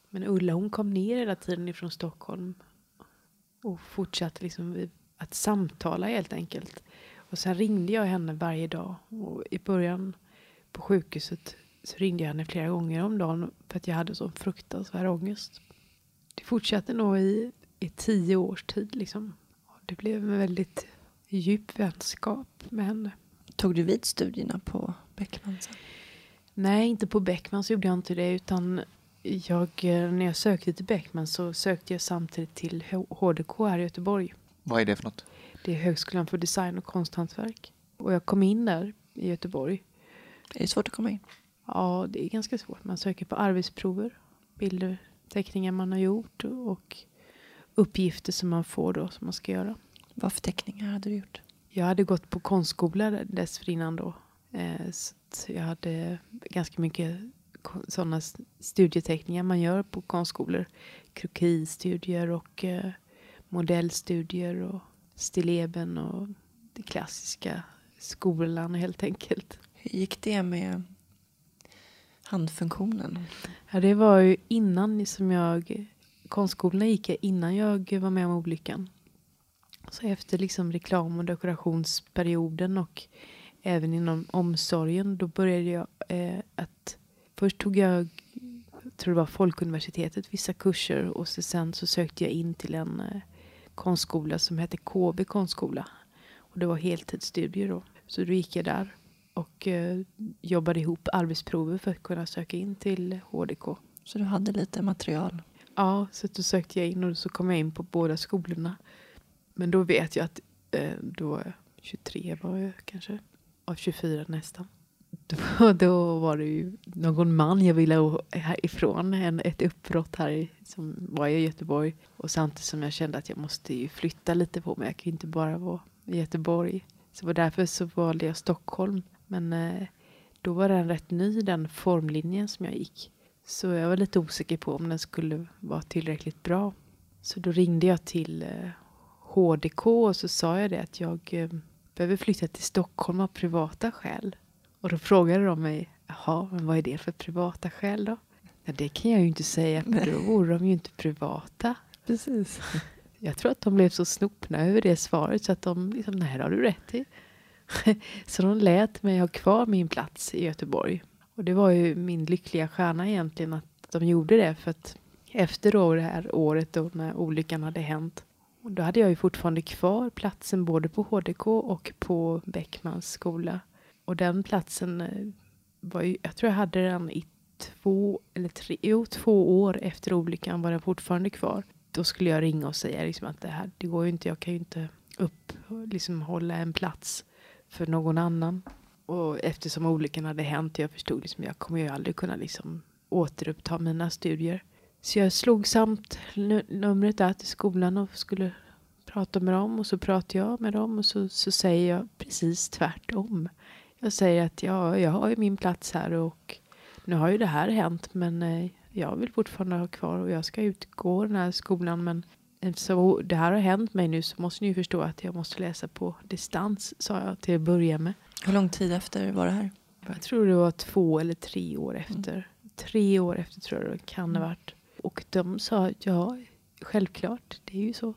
Men Ulla hon kom ner hela tiden ifrån Stockholm. Och fortsatte liksom att samtala helt enkelt. Och sen ringde jag henne varje dag. Och i början på sjukhuset så ringde jag henne flera gånger om dagen för att jag hade sån fruktansvärd ångest. Det fortsatte nog i, i tio års tid liksom. Det blev en väldigt djup vänskap med henne. Tog du vid studierna på Beckman sen? Nej, inte på Beckman så gjorde jag inte det utan jag, eh, när jag sökte till Beckman så sökte jag samtidigt till HDK här i Göteborg. Vad är det för något? Det är Högskolan för design och konsthantverk. Och jag kom in där i Göteborg. Är det svårt att komma in? Ja, det är ganska svårt. Man söker på arbetsprover, bilder, teckningar man har gjort och uppgifter som man får då som man ska göra. Vad för teckningar hade du gjort? Jag hade gått på konstskola dessförinnan då. Eh, så jag hade ganska mycket sådana studieteckningar man gör på konstskolor. Krokistudier och eh, modellstudier och stilleben och det klassiska skolan helt enkelt. Hur gick det med handfunktionen? Ja, det var ju innan som jag, konstskolorna gick jag innan jag var med om olyckan. Så efter liksom reklam och dekorationsperioden och även inom omsorgen då började jag eh, att först tog jag, tror det var Folkuniversitetet, vissa kurser och så sen så sökte jag in till en eh, konstskola som hette KB konstskola. Och det var heltidsstudier då. Så då gick jag där och eh, jobbade ihop arbetsprover för att kunna söka in till HDK. Så du hade lite material? Ja, så då sökte jag in och så kom jag in på båda skolorna. Men då vet jag att eh, då var jag 23 var jag kanske. Av 24 nästan. (laughs) Då, då var det ju någon man jag ville ha härifrån. En, ett uppbrott här i, som var i Göteborg. Och samtidigt som jag kände att jag måste ju flytta lite på mig. Jag kan ju inte bara vara i Göteborg. Så var därför så valde jag Stockholm. Men eh, då var den rätt ny den formlinjen som jag gick. Så jag var lite osäker på om den skulle vara tillräckligt bra. Så då ringde jag till eh, HDK och så sa jag det att jag eh, behöver flytta till Stockholm av privata skäl. Och då frågade de mig, jaha, men vad är det för privata skäl då? Ja, det kan jag ju inte säga, för då vore de ju inte privata. Precis. (laughs) Jag tror att de blev så snopna över det svaret så att de liksom, nej det har du rätt i. (laughs) så de lät mig ha kvar min plats i Göteborg. Och det var ju min lyckliga stjärna egentligen att de gjorde det för att efter då det här året då när olyckan hade hänt och då hade jag ju fortfarande kvar platsen både på HDK och på Beckmans skola. Och den platsen eh, var ju, jag tror jag hade den i två eller tre, jo, två år efter olyckan var den fortfarande kvar. Då skulle jag ringa och säga liksom att det här, det går ju inte, jag kan ju inte upp, liksom hålla en plats för någon annan. Och eftersom olyckan hade hänt, jag förstod liksom, jag kommer ju aldrig kunna liksom återuppta mina studier. Så jag slog samt nu- numret där till skolan och skulle prata med dem och så pratar jag med dem och så, så säger jag precis tvärtom. Jag säger att ja, jag har ju min plats här och nu har ju det här hänt men eh, jag vill fortfarande ha kvar och jag ska utgå den här skolan men eftersom det här har hänt mig nu så måste ni ju förstå att jag måste läsa på distans sa jag till att börja med. Hur lång tid efter var det här? Jag tror det var två eller tre år efter. Tre år efter tror jag det kan ha varit. Och de sa ja, självklart, det är ju så.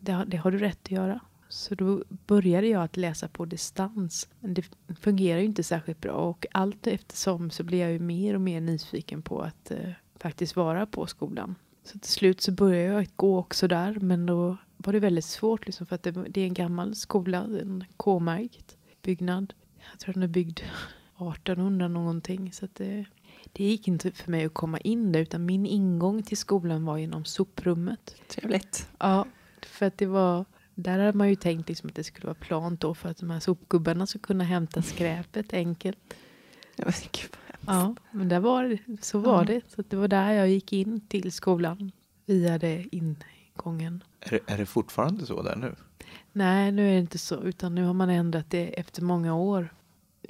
det, har, det har du rätt att göra. Så då började jag att läsa på distans. Men det fungerar ju inte särskilt bra och allt eftersom så blir jag ju mer och mer nyfiken på att eh, faktiskt vara på skolan. Så till slut så började jag att gå också där men då var det väldigt svårt liksom för att det, det är en gammal skola, en K-märkt byggnad. Jag tror den är byggd 1800 någonting så att det, det gick inte för mig att komma in där utan min ingång till skolan var genom soprummet. Trevligt. Ja, för att det var där hade man ju tänkt liksom att det skulle vara plant då för att de här sopgubbarna skulle kunna hämta skräpet enkelt. Ja, men gud vad hemskt. Ja, men där var det, så var Ja. det. Så att det var där jag gick in till skolan via det ingången. Är, det- är det fortfarande så där nu? Nej, nu är det inte så, utan nu har man ändrat det efter många år.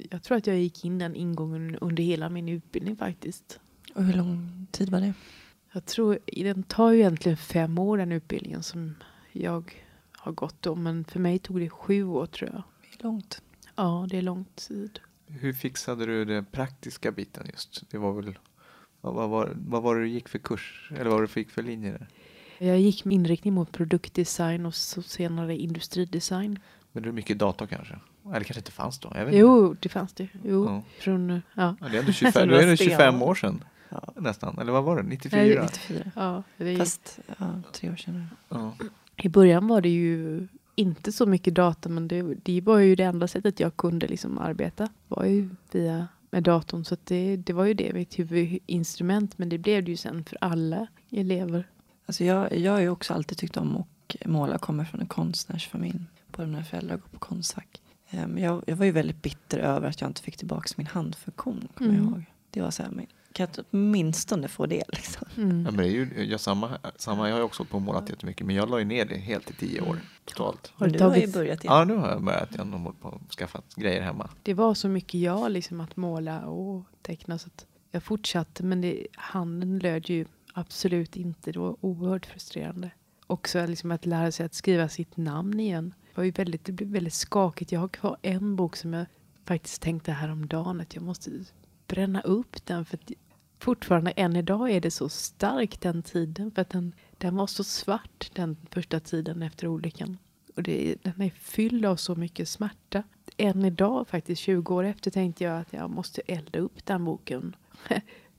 Jag tror att jag gick in den ingången under hela min utbildning faktiskt. Och hur lång tid var det? Jag tror, den tar ju egentligen fem år den utbildningen som jag har gått då. Men för mig tog det sju år tror jag. Det är långt. Ja, det är lång tid. Hur fixade du den praktiska biten just? Det var väl, vad, vad, var, vad var det du gick för kurs? Eller vad var det du gick för linje där? Jag gick med inriktning mot produktdesign och så senare industridesign. Men det är mycket data kanske? Eller kanske inte fanns då? Jag vet inte. Jo, det fanns det. Jo, Ja. från, ja. Ja, det är ändå 25, Som då är det var 25 sten. år sedan Ja. nästan. Eller vad var det? 94? Nej, 94. ja det, Fast ja, tre år senare. Ja. I början var det ju inte så mycket data men det, det var ju det enda sättet jag kunde liksom arbeta. var ju via med datorn så att det, det var ju det mitt huvudinstrument men det blev det ju sen för alla elever. Alltså jag, jag har ju också alltid tyckt om att måla. Kommer från en konstnärsfamilj. Båda mina föräldrar går på Konstfack. Eh, Men jag, jag var ju väldigt bitter över att jag inte fick tillbaka min handfunktion. Kommer jag Mm. ihåg. Det var så här, men kan jag åtminstone få det liksom? Ja, Mm. men det är ju, jag, samma, samma, jag har ju också hållit på och målat jättemycket men jag la ju ner det helt i tio år totalt. Har du du har ju tagit- börjat igen. Ja, nu har jag börjat igen och hållit på och skaffat grejer hemma. Det var så mycket jag liksom att måla och teckna så att jag fortsatte men det, handen löd ju absolut inte. Det var oerhört frustrerande. Också liksom att lära sig att skriva sitt namn igen. Det, var ju väldigt, det blev väldigt skakigt. Jag har kvar en bok som jag faktiskt tänkte häromdagen att jag måste bränna upp den. För att fortfarande än idag är det så starkt den tiden. För att den, den var så svart den första tiden efter olyckan. Och det, den är fylld av så mycket smärta. Än idag, faktiskt 20 år efter, tänkte jag att jag måste elda upp den boken. (laughs)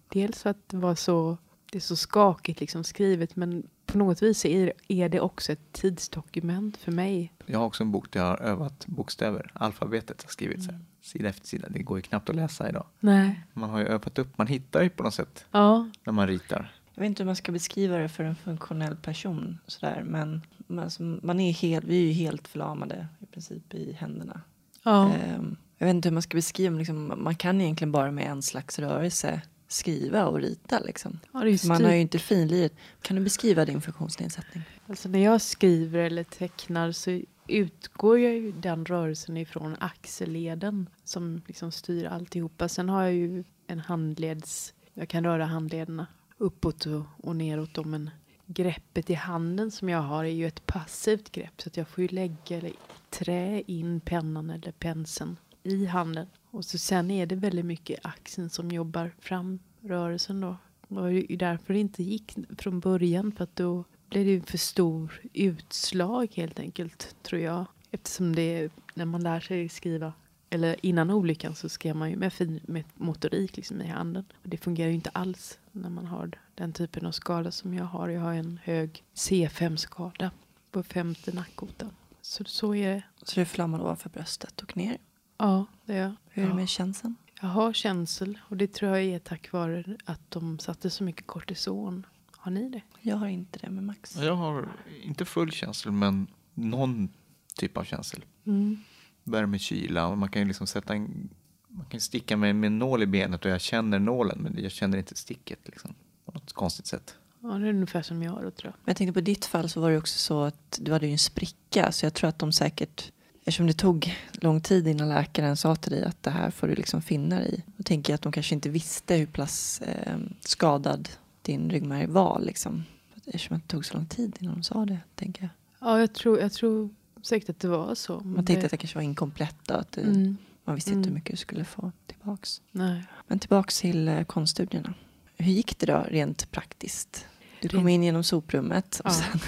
Dels för att det var så, det är så skakigt liksom skrivet, men på något vis är, är det också ett tidsdokument för mig. Jag har också en bok där jag har övat bokstäver. Alfabetet har skrivit så här, sida efter sida. Det går ju knappt att läsa idag. Nej. Man har ju övat upp, man hittar ju på något sätt Ja. när man ritar. Jag vet inte hur man ska beskriva det för en funktionell person. Sådär. Men man, alltså, man är helt, vi är ju helt förlamade i princip i händerna. Ja. Ehm, jag vet inte hur man ska beskriva men liksom, Man kan egentligen bara med en slags rörelse skriva och rita. Liksom. ja det är ju Man har ju inte finliret. Kan du beskriva din funktionsnedsättning? Alltså när jag skriver eller tecknar så utgår jag ju den rörelsen ifrån axelleden som liksom styr alltihopa. Sen har jag ju en handleds, jag kan röra handlederna uppåt och, och neråt då, men greppet i handen som jag har är ju ett passivt grepp så att jag får ju lägga eller trä in pennan eller penseln i handen. Och så sen är det väldigt mycket axeln som jobbar fram rörelsen då. Det var ju därför det inte gick från början för att då blev det ju för stor utslag helt enkelt tror jag. Eftersom det när man lär sig skriva eller innan olyckan så skrev man ju med fin med motorik liksom i handen. Och det fungerar ju inte alls när man har den typen av skada som jag har. Jag har en hög C5-skada på femte nackkotan. Så, så är det. Så det är ovanför bröstet och ner. Ja, det är jag. Hur är det Ja. med känseln? Jag har känsel och det tror jag är tack vare att de satte så mycket kortison. Har ni det? Jag har inte det med Max. Jag har inte full känsel men någon typ av känsel. Mm. Värme, kyla och man kan ju liksom sätta en man kan sticka mig med en nål i benet och jag känner nålen men jag känner inte sticket liksom. På något konstigt sätt. Ja, det är ungefär som jag då tror jag. Men jag tänkte på ditt fall så var det också så att du hade ju en spricka. Så jag tror att de säkert, eftersom det tog lång tid innan läkaren sa till dig att det här får du liksom finna dig i. Då tänker jag att de kanske inte visste hur pass eh, skadad din ryggmärg var liksom. Eftersom det tog så lång tid innan de sa det, tänker jag. Ja, jag tror, jag tror säkert att det var så. Man tänkte att det kanske var inkomplett och att det, Mm. man visste inte hur Mm. mycket du skulle få tillbaks. Nej. Men tillbaks till eh, konststudierna. Hur gick det då rent praktiskt? Du kom in genom soprummet och Ja. sen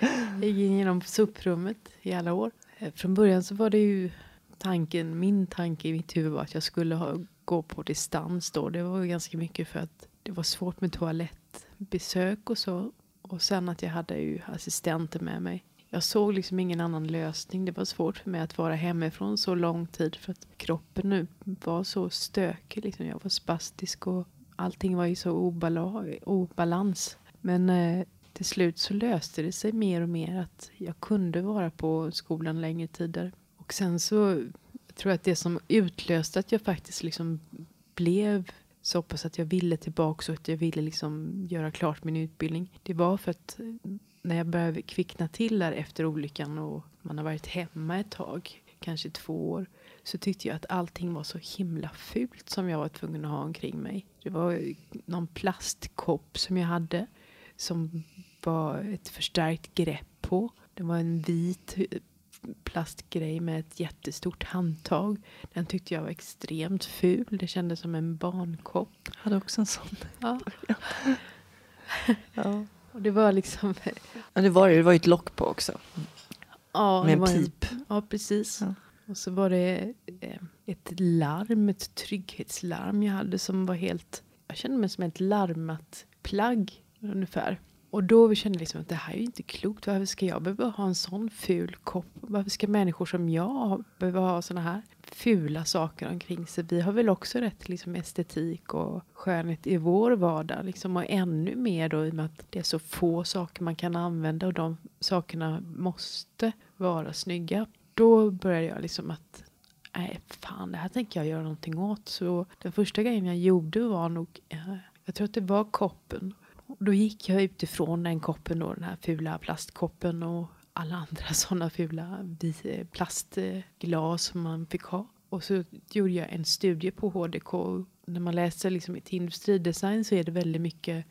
(laughs) Jag gick in genom soprummet i alla år. Eh, från början så var det ju tanken, min tanke i mitt huvud var att jag skulle ha, gå på distans då. Det var ganska mycket för att det var svårt med toalettbesök och så. Och sen att jag hade ju assistenter med mig. Jag såg liksom ingen annan lösning. Det var svårt för mig att vara hemifrån så lång tid för att kroppen nu var så stökig. Liksom. Jag var spastisk och allting var i så obala, obalans. Men eh, till slut så löste det sig mer och mer att jag kunde vara på skolan längre tider. Och sen så jag tror jag att det som utlöste att jag faktiskt liksom blev så pass att jag ville tillbaka och att jag ville liksom göra klart min utbildning. Det var för att när jag började kvickna till där efter olyckan och man har varit hemma ett tag, kanske två år, så tyckte jag att allting var så himla fult som jag var tvungen att ha omkring mig. Det var någon plastkopp som jag hade som var ett förstärkt grepp på. Det var en vit plastgrej med ett jättestort handtag. Den tyckte jag var extremt ful. Det kändes som en barnkopp. Jag hade också en sån. Ja. Ja. (laughs) Och det var liksom... Ja, det var det. Det var ju ett lock på också. Ja, Med en pip. ja, precis. Ja. Och så var det eh, ett larm, ett trygghetslarm jag hade som var helt... Jag kände mig som ett larmat plagg ungefär. Och då kände jag liksom att det här är ju inte klokt. Varför ska jag behöva ha en sån ful kopp? Varför ska människor som jag behöva ha såna här fula saker omkring sig? Vi har väl också rätt till liksom estetik och skönhet i vår vardag. Liksom, och ännu mer då i och med att det är så få saker man kan använda och de sakerna måste vara snygga. Då började jag liksom att nej fan det här tänker jag göra någonting åt. Så den första grejen jag gjorde var nog, eh, jag tror att det var koppen. Då gick jag utifrån den koppen då, den här fula plastkoppen och alla andra (laughs) sådana fula plastglas som man fick ha. Och så gjorde jag en studie på HDK. När man läser liksom i industridesign så är det väldigt mycket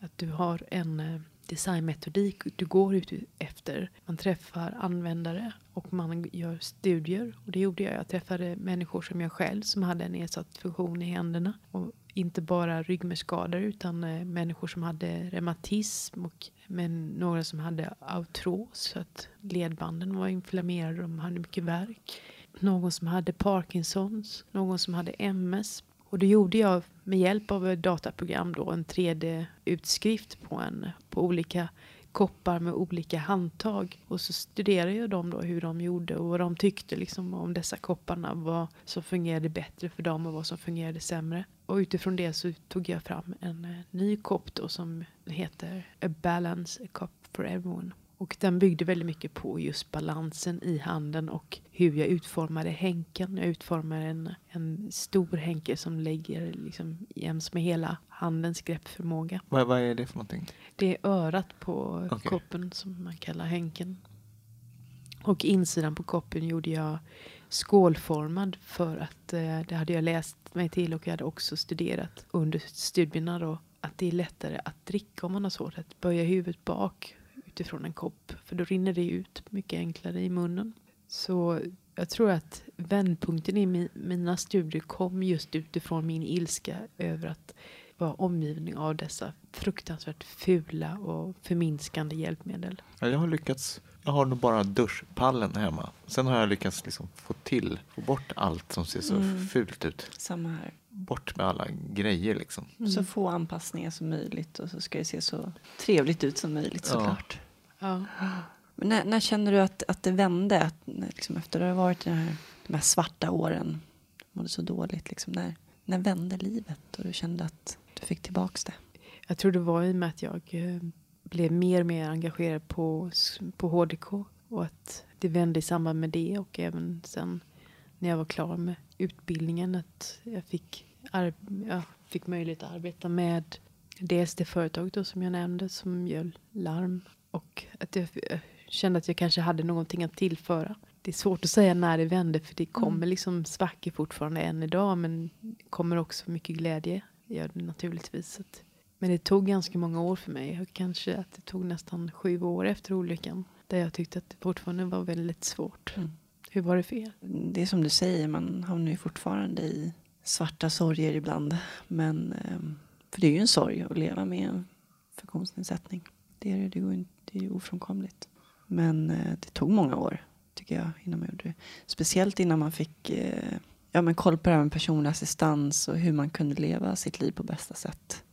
att du har en eh, designmetodik du går ut efter. Man träffar användare och man gör studier. Och det gjorde jag. Jag träffade människor som jag själv som hade en nedsatt funktion i händerna. Och inte bara ryggmärgsskador utan eh, människor som hade reumatism och men några som hade artros. Så att ledbanden var inflammerade och de hade mycket värk. Någon som hade Parkinsons, någon som hade MS. Och då gjorde jag med hjälp av ett dataprogram då en 3D-utskrift på, en, på olika koppar med olika handtag. Och så studerade jag dem då hur de gjorde och vad de tyckte liksom om dessa kopparna. Vad som fungerade bättre för dem och vad som fungerade sämre. Och utifrån det så tog jag fram en eh, ny kopp då som heter A Balance A Cup for Everyone. Och den byggde väldigt mycket på just balansen i handen och hur jag utformade hänken. Jag utformade en, en stor hänke som lägger liksom jäms med hela handens greppförmåga. Vad, vad är det för någonting? Det är örat på Okej. koppen som man kallar hänken. Och insidan på koppen gjorde jag skålformad för att eh, det hade jag läst mig till och jag hade också studerat under studierna då att det är lättare att dricka om man har svårt att böja huvudet bak utifrån en kopp för då rinner det ut mycket enklare i munnen. Så jag tror att vändpunkten i mi- mina studier kom just utifrån min ilska över att vara omgivning av dessa fruktansvärt fula och förminskande hjälpmedel. Ja, jag har lyckats. Jag har nog bara duschpallen hemma. Sen har jag lyckats liksom få till, få bort allt som ser så Mm. fult ut. Samma här. Bort med alla grejer liksom. Så få anpassningar som möjligt och så ska det se så trevligt ut som möjligt Ja. såklart. Ja. Men när, när känner du att, att det vände? Att, liksom, efter att har varit den här, de här svarta åren, du mådde så dåligt. Liksom, när, när vände livet och du kände att du fick tillbaks det? Jag tror det var i och med att jag eh, blev mer och mer engagerad på, på HDK och att det vände i samband med det och även sen när jag var klar med utbildningen att jag fick, jag fick möjlighet att arbeta med dels det företaget då som jag nämnde som gör larm och att jag jag kände att jag kanske hade någonting att tillföra. Det är svårt att säga när det vände för det kommer liksom svackor fortfarande än idag men det kommer också mycket glädje gör det naturligtvis. Att, men det tog ganska många år för mig. Och Kanske att det tog nästan sju år efter olyckan. Där jag tyckte att det fortfarande var väldigt svårt. Mm. Hur var det för er? Det är som du säger, man hamnar ju fortfarande i svarta sorger ibland. Men, ehm, för det är ju en sorg att leva med en funktionsnedsättning. Det är, det, det, är ofrånkomligt. Men eh, det tog många år, tycker jag, innan man gjorde det. Speciellt innan man fick eh, ja, men koll på det här med personlig assistans och hur man kunde leva sitt liv på bästa sätt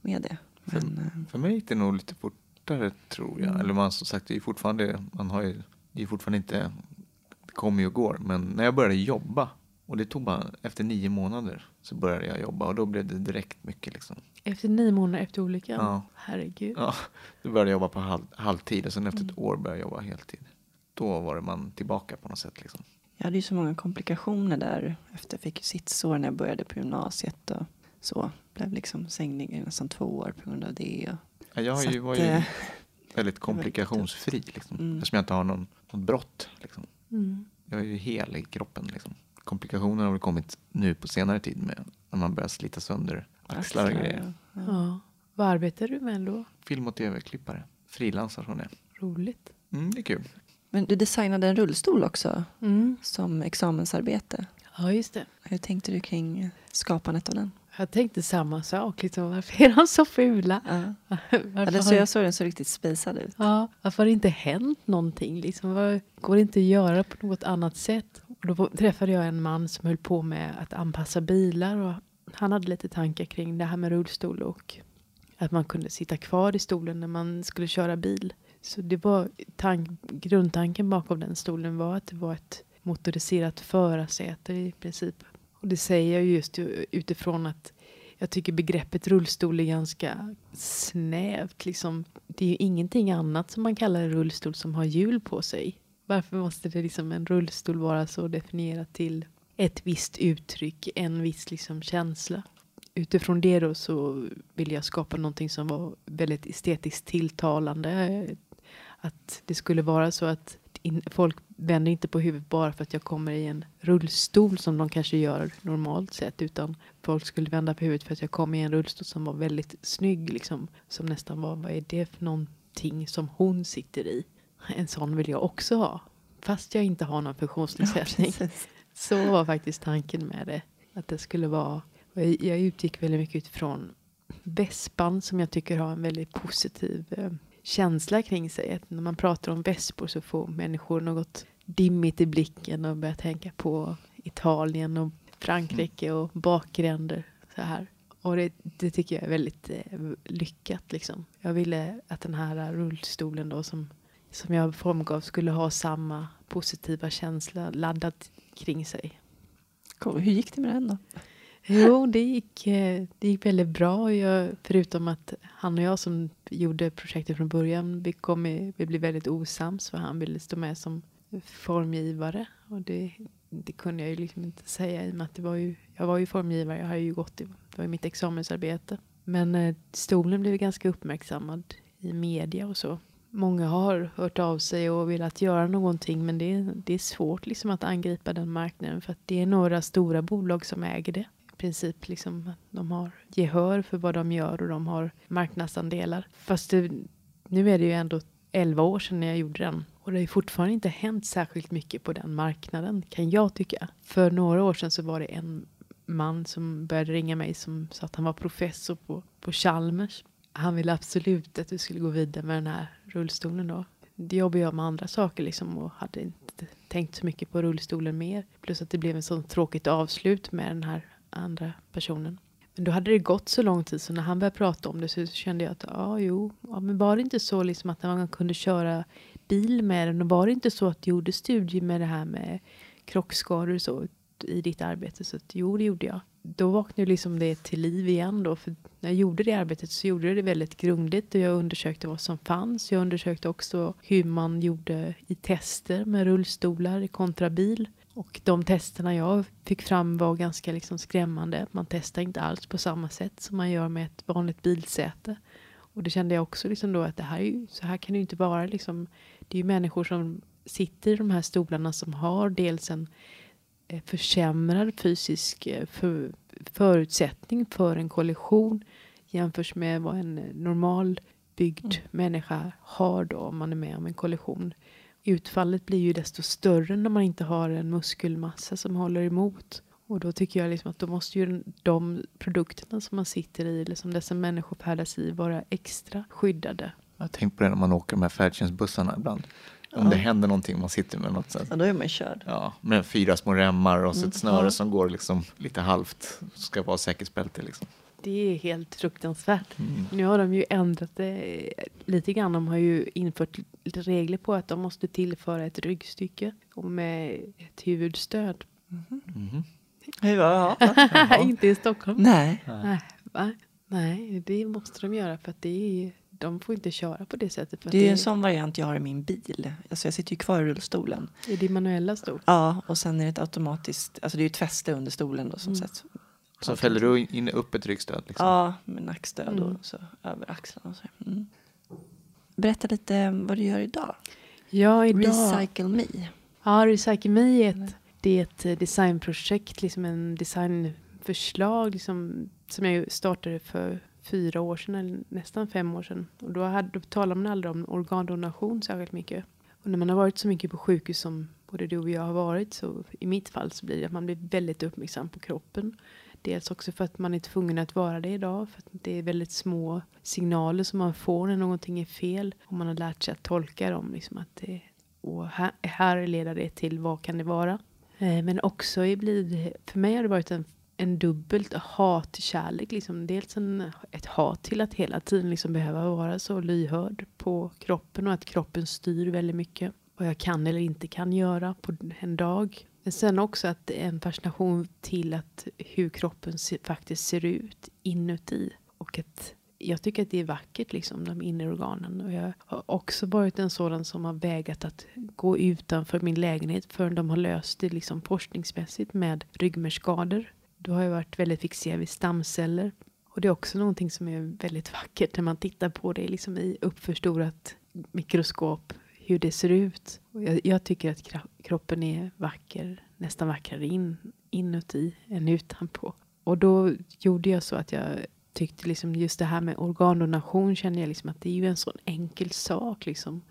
med det. Men, eh, För mig gick det nog lite fortare tror jag. Mm. Eller man som sagt, det är fortfarande, man har ju, det är fortfarande inte, det kommer ju och går. Men när jag började jobba, och det tog bara efter nio månader, så började jag jobba och då blev det direkt mycket liksom. Efter nio månader efter olyckan? Ja. Herregud. Ja, då började jag jobba på halv, halvtid och sen efter Mm. ett år började jag jobba heltid. Då var man tillbaka på något sätt liksom. Jag hade ju så många komplikationer där. Efter jag fick sittsår när jag började på gymnasiet och så. Blev liksom sänglig i nästan två år på grund av det. Och, Ja, jag ju, att, var ju eh, väldigt komplikationsfri liksom. Mm. Eftersom jag inte har någon, något brott. Liksom. Mm. Jag är ju hel i kroppen. Liksom. Komplikationer har väl kommit nu på senare tid med när man börjar slita sönder axlar och grejer. ja. Ja. Vad arbetar du med då? Film och tv-klippare. Frilansar från det. Roligt. Mm, det är kul. Men du designade en rullstol också Mm. som examensarbete. Ja, just det. Hur tänkte du kring skapandet av den? Jag tänkte samma sak. Liksom, varför är de så fula? Ja. (laughs) Eller så jag såg den så riktigt spejsad ut. ja, varför har det inte hänt någonting? Liksom, vad, går det inte att göra på något annat sätt? Och då träffade jag en man som höll på med att anpassa bilar. Och han hade lite tankar kring det här med rullstol och att man kunde sitta kvar i stolen när man skulle köra bil. Så det var tank, grundtanken bakom den stolen var att det var ett motoriserat förarsäte i princip. Och det säger jag just utifrån att jag tycker begreppet rullstol är ganska snävt. Liksom. Det är ju ingenting annat som man kallar en rullstol som har hjul på sig. Varför måste det liksom en rullstol vara så definierat till ett visst uttryck, en viss liksom känsla? Utifrån det då så ville jag skapa någonting som var väldigt estetiskt tilltalande. Eh, att det skulle vara så att in, folk vänder inte på huvudet bara för att jag kommer i en rullstol som de kanske gör normalt sett. Utan folk skulle vända på huvudet för att jag kom i en rullstol som var väldigt snygg. Liksom, som nästan var, vad är det för någonting som hon sitter i? En sån vill jag också ha. Fast jag inte har någon funktionsnedsättning. precis. Så var faktiskt tanken med det. Att det skulle vara, jag, jag utgick väldigt mycket utifrån vespan som jag tycker har en väldigt positiv eh, känsla kring sig. Att när man pratar om vespor så får människor något dimmigt i blicken och börjar tänka på Italien och Frankrike och bakgränder. Så här. Och det, det tycker jag är väldigt eh, lyckat. Liksom. Jag ville att den här rullstolen då som, som jag formgav skulle ha samma positiva känsla laddad kring sig. Cool. Hur gick det med den då? Jo, det gick, eh, det gick väldigt bra. Jag, förutom att han och jag som gjorde projektet från början, vi, kom i, vi blev väldigt osams för han ville stå med som formgivare. Och det, det kunde jag ju liksom inte säga i och med att det var ju, jag var ju formgivare, jag har ju gått i, det var ju mitt examensarbete. Men eh, stolen blev ganska uppmärksammad i media och så. Många har hört av sig och velat göra någonting men det, är- det är svårt liksom att angripa den marknaden för att det är några stora bolag som äger det. Princip liksom de har gehör för vad de gör och de har marknadsandelar. Fast det, nu är det ju ändå 11 år sedan jag gjorde den och det har ju fortfarande inte hänt särskilt mycket på den marknaden kan jag tycka. För några år sedan så var det en man som började ringa mig som sa att han var professor på, på Chalmers. Han ville absolut att vi skulle gå vidare med den här rullstolen då. Det jobbar jag med andra saker liksom och hade inte tänkt så mycket på rullstolen mer. Plus att det blev en sån tråkigt avslut med den här andra personen. Men då hade det gått så lång tid så när han började prata om det så kände jag att ja, jo, ja, men var det inte så liksom att man kunde köra bil med den och var det inte så att du gjorde studier med det här med krockskador och så i ditt arbete? Så att, jo, det gjorde jag. Då vaknade liksom det till liv igen då. För när jag gjorde det arbetet så gjorde jag det väldigt grundligt och jag undersökte vad som fanns. Jag undersökte också hur man gjorde i tester med rullstolar kontra bil. Och de testerna jag fick fram var ganska liksom skrämmande. Man testar inte alls på samma sätt som man gör med ett vanligt bilsäte. Och det kände jag också liksom då att det här är ju, så här kan det ju inte vara. Liksom, det är ju människor som sitter i de här stolarna som har dels en eh, försämrad fysisk eh, för, förutsättning för en kollision jämfört med vad en eh, normal byggd människa har då om man är med om en kollision. Utfallet blir ju desto större när man inte har en muskelmassa som håller emot. Och då tycker jag liksom att då måste ju de produkterna som man sitter i eller som dessa människor färdas i vara extra skyddade. Jag har tänkt på det när man åker de här färdtjänstbussarna ibland. Om Ja. det händer någonting om man sitter med något sånt. Ja, då är man körd. Ja, med fyra små remmar och så ett snöre Ja. som går liksom lite halvt. Ska vara säkerhetsbälte liksom. Det är helt fruktansvärt. Mm. Nu har de ju ändrat det lite grann. De har ju infört regler på att de måste tillföra ett ryggstycke och med ett huvudstöd. Hur var det? Ja. (laughs) Inte i Stockholm. Nej. Nej, va? Nej, det måste de göra för att det är, de får inte köra på det sättet. Det är ju en sån variant jag har i min bil. Alltså jag sitter ju kvar i rullstolen. Är det manuella stol? Ja, och sen är det ett automatiskt, alltså det är ju ett fäste under stolen då som Mm. sätts. Så fäller du in upp ett ryggstöd? Liksom. Ja, med nackstöd Mm. och så över axlarna och så. Mm. Berätta lite vad du gör idag. Ja, idag. Recycle Me. Ja, Recycle Me är ett, det är ett designprojekt, liksom en designförslag liksom, som jag ju startade för fyra år sedan, eller nästan fem år sedan. Och då, hade, då talade man aldrig om organdonation särskilt mycket. Och när man har varit så mycket på sjukhus som både du och jag har varit så i mitt fall så blir det att man blir väldigt uppmärksam på kroppen. Dels också för att man är tvungen att vara det idag. För att det är väldigt små signaler som man får när någonting är fel. Och man har lärt sig att tolka dem. Liksom att det, och här, här leder det till vad kan det vara. Eh, men också blir för mig har det varit en, en dubbelt hatkärlek. Liksom. Dels en, ett hat till att hela tiden liksom behöva vara så lyhörd på kroppen. Och att kroppen styr väldigt mycket. Vad jag kan eller inte kan göra på en dag. Men sen också att det är en fascination till att hur kroppen se, faktiskt ser ut inuti. Och att jag tycker att det är vackert, liksom, de inre organen. Och jag har också varit en sådan som har vägat att gå utanför min lägenhet förrän de har löst det liksom forskningsmässigt med ryggmärgsskador. Då har jag varit väldigt fixerad vid stamceller. Och det är också någonting som är väldigt vackert när man tittar på det liksom i uppförstorat mikroskop hur det ser ut. Jag, jag tycker att kroppen är vacker, nästan vackrare in, inuti än utanpå. Och då gjorde jag så att jag tyckte liksom just det här med organdonation kände jag liksom att det är ju en sån enkel sak liksom.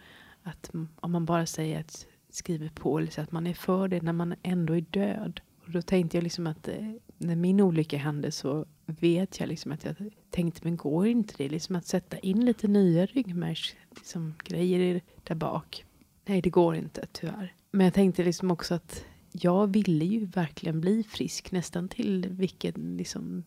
Att om man bara säger att skriver på eller så att man är för det när man ändå är död. Och då tänkte jag liksom att eh, när min olycka hände så vet jag liksom att jag tänkte men går inte det liksom att sätta in lite nya ryggmärgsgrejer. liksom, grejer där bak? Nej, det går inte tyvärr. Men jag tänkte liksom också att jag ville ju verkligen bli frisk nästan till vilket, liksom,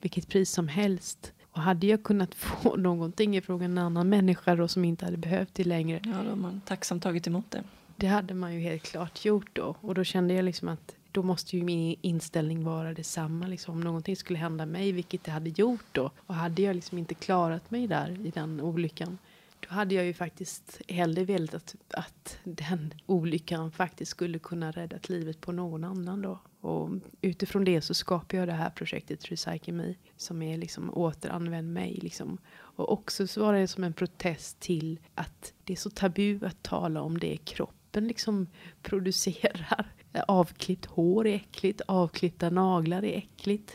vilket pris som helst. Och hade jag kunnat (laughs) få någonting ifrån en annan människa då som inte hade behövt det längre. Ja, då har man tacksamt tagit emot det. Det hade man ju helt klart gjort då. Och då kände jag liksom att då måste ju min inställning vara detsamma. Liksom, om någonting skulle hända mig, vilket det hade gjort då. Och hade jag liksom inte klarat mig där i den olyckan. Då hade jag ju faktiskt hellre velat att, att den olyckan faktiskt skulle kunna rädda livet på någon annan då. Och utifrån det så skapar jag det här projektet Recycle Me. Som är liksom återanvänd mig liksom. Och också så var det som en protest till att det är så tabu att tala om det kroppen liksom (laughs) producerar. Avklippt hår är äckligt, avklippta naglar är äckligt,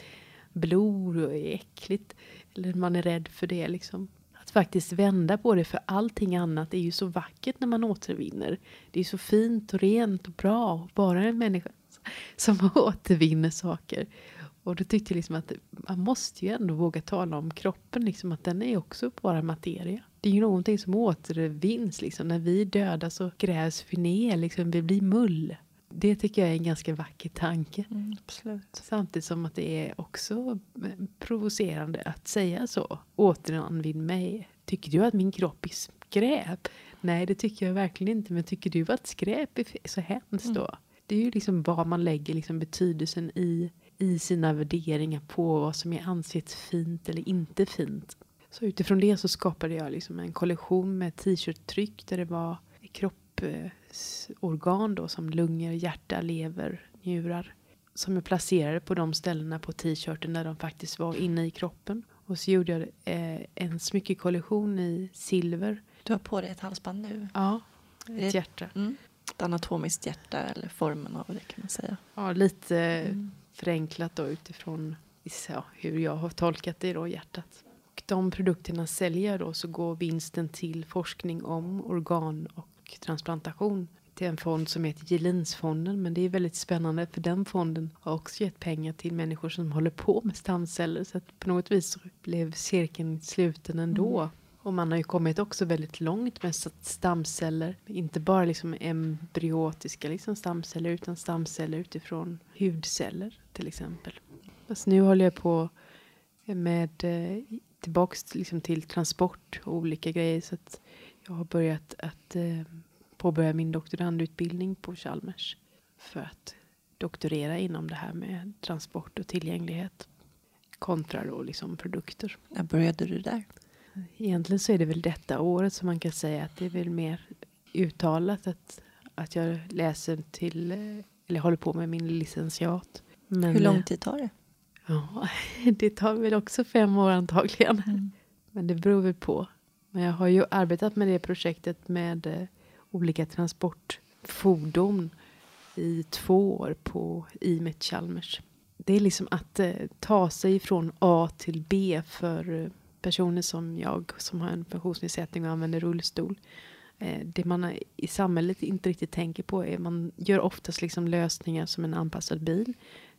blod är äckligt. Eller man är rädd för det liksom. Faktiskt vända på det, för allting annat är ju så vackert när man återvinner. Det är så fint och rent och bra och bara en människa som (laughs) återvinner saker. Och då tyckte jag liksom att man måste ju ändå våga tala om kroppen, liksom att den är också bara materia. Det är ju någonting som återvinns, liksom. när vi är döda så grävs vi ner, liksom. vi blir mull. Det tycker jag är en ganska vacker tanke. Mm. Samtidigt som att det är också provocerande att säga så. Återanvinn mig. Tycker du att min kropp är skräp? Nej, det tycker jag verkligen inte. Men tycker du att skräp är så hemskt då? Det är ju liksom vad man lägger liksom betydelsen i, i sina värderingar på vad som är ansett fint eller inte fint. Så utifrån det så skapade jag liksom en kollektion med t-shirt-tryck där det var kroppsorgan då som lungor, hjärta, lever, njurar som jag placerade på de ställena på t-shirten där de faktiskt var inne i kroppen. Och så gjorde jag eh, en smyckekollektion i silver. Du har på dig ett halsband nu. Ja, ett hjärta. Mm. Ett anatomiskt hjärta eller formen av det kan man säga. Ja, lite Mm. förenklat då utifrån ja, hur jag har tolkat det då, hjärtat. Och de produkterna säljer jag då så går vinsten till forskning om organ och transplantation till en fond som heter Gelinsfonden. Men det är väldigt spännande för den fonden har också gett pengar till människor som håller på med stamceller. Så att på något vis blev cirkeln sluten ändå. Och man har ju kommit också väldigt långt med stamceller. Inte bara liksom embryotiska liksom stamceller utan stamceller utifrån hudceller till exempel. Fast nu håller jag på med eh, tillbaks liksom till transport och olika grejer. Så att jag har börjat att eh, påbörja min doktorandutbildning på Chalmers. För att doktorera inom det här med transport och tillgänglighet. Kontra då liksom produkter. När började du där? egentligen så är det väl detta året som man kan säga att det är väl mer uttalat att, att jag läser till, eh, eller håller på med min licentiat. Men, Hur lång eh, tid tar det? (laughs) Ja, det tar väl också fem år antagligen. Mm. Men det beror väl på. Men jag har ju arbetat med det projektet med eh, olika transportfordon i två år på IMET Chalmers. Det är liksom att eh, ta sig från A till B för eh, personer som jag som har en funktionsnedsättning och använder rullstol. Eh, det man i samhället inte riktigt tänker på är man gör oftast liksom lösningar som en anpassad bil.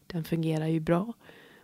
Den fungerar ju bra.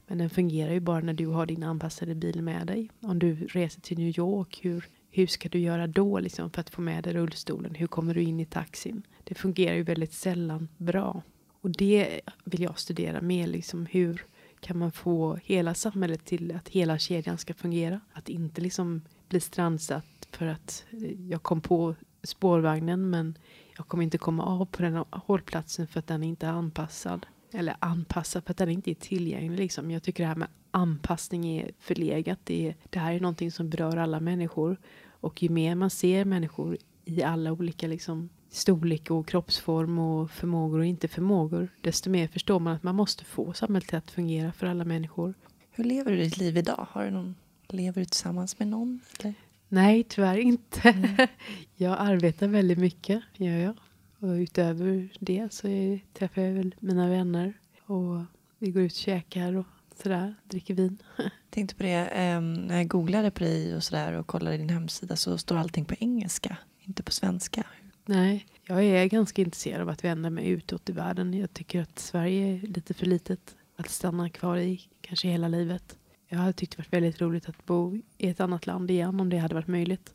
Men den fungerar ju bara när du har din anpassade bil med dig. Om du reser till New York, hur, hur ska du göra då liksom, för att få med dig rullstolen? Hur kommer du in i taxin? Det fungerar ju väldigt sällan bra. Och det vill jag studera mer. Liksom, hur kan man få hela samhället till att hela kedjan ska fungera? Att inte liksom bli strandsatt för att eh, jag kom på spårvagnen men jag kommer inte komma av på den hållplatsen för att den inte är anpassad. Eller anpassad för att den inte är tillgänglig. Liksom. Jag tycker det här med anpassning är förlegat. Det, är, det här är någonting som berör alla människor. Och ju mer man ser människor i alla olika liksom, storlek och kroppsform och förmågor och inte förmågor, desto mer förstår man att man måste få samhället att fungera för alla människor. Hur lever du ditt liv idag? Har du någon, lever du tillsammans med någon? Eller? Nej, tyvärr inte. (laughs) jag arbetar väldigt mycket, gör jag. Och utöver det så är, träffar jag väl mina vänner och vi går ut och käkar och sådär, dricker vin. (laughs) tänkte på det, eh, när jag googlade på dig och sådär och kollade din hemsida så står allting på engelska, inte på svenska. Nej, jag är ganska intresserad av att vända mig utåt i världen. Jag tycker att Sverige är lite för litet att stanna kvar i, kanske hela livet. Jag hade tyckt det varit väldigt roligt att bo i ett annat land igen om det hade varit möjligt.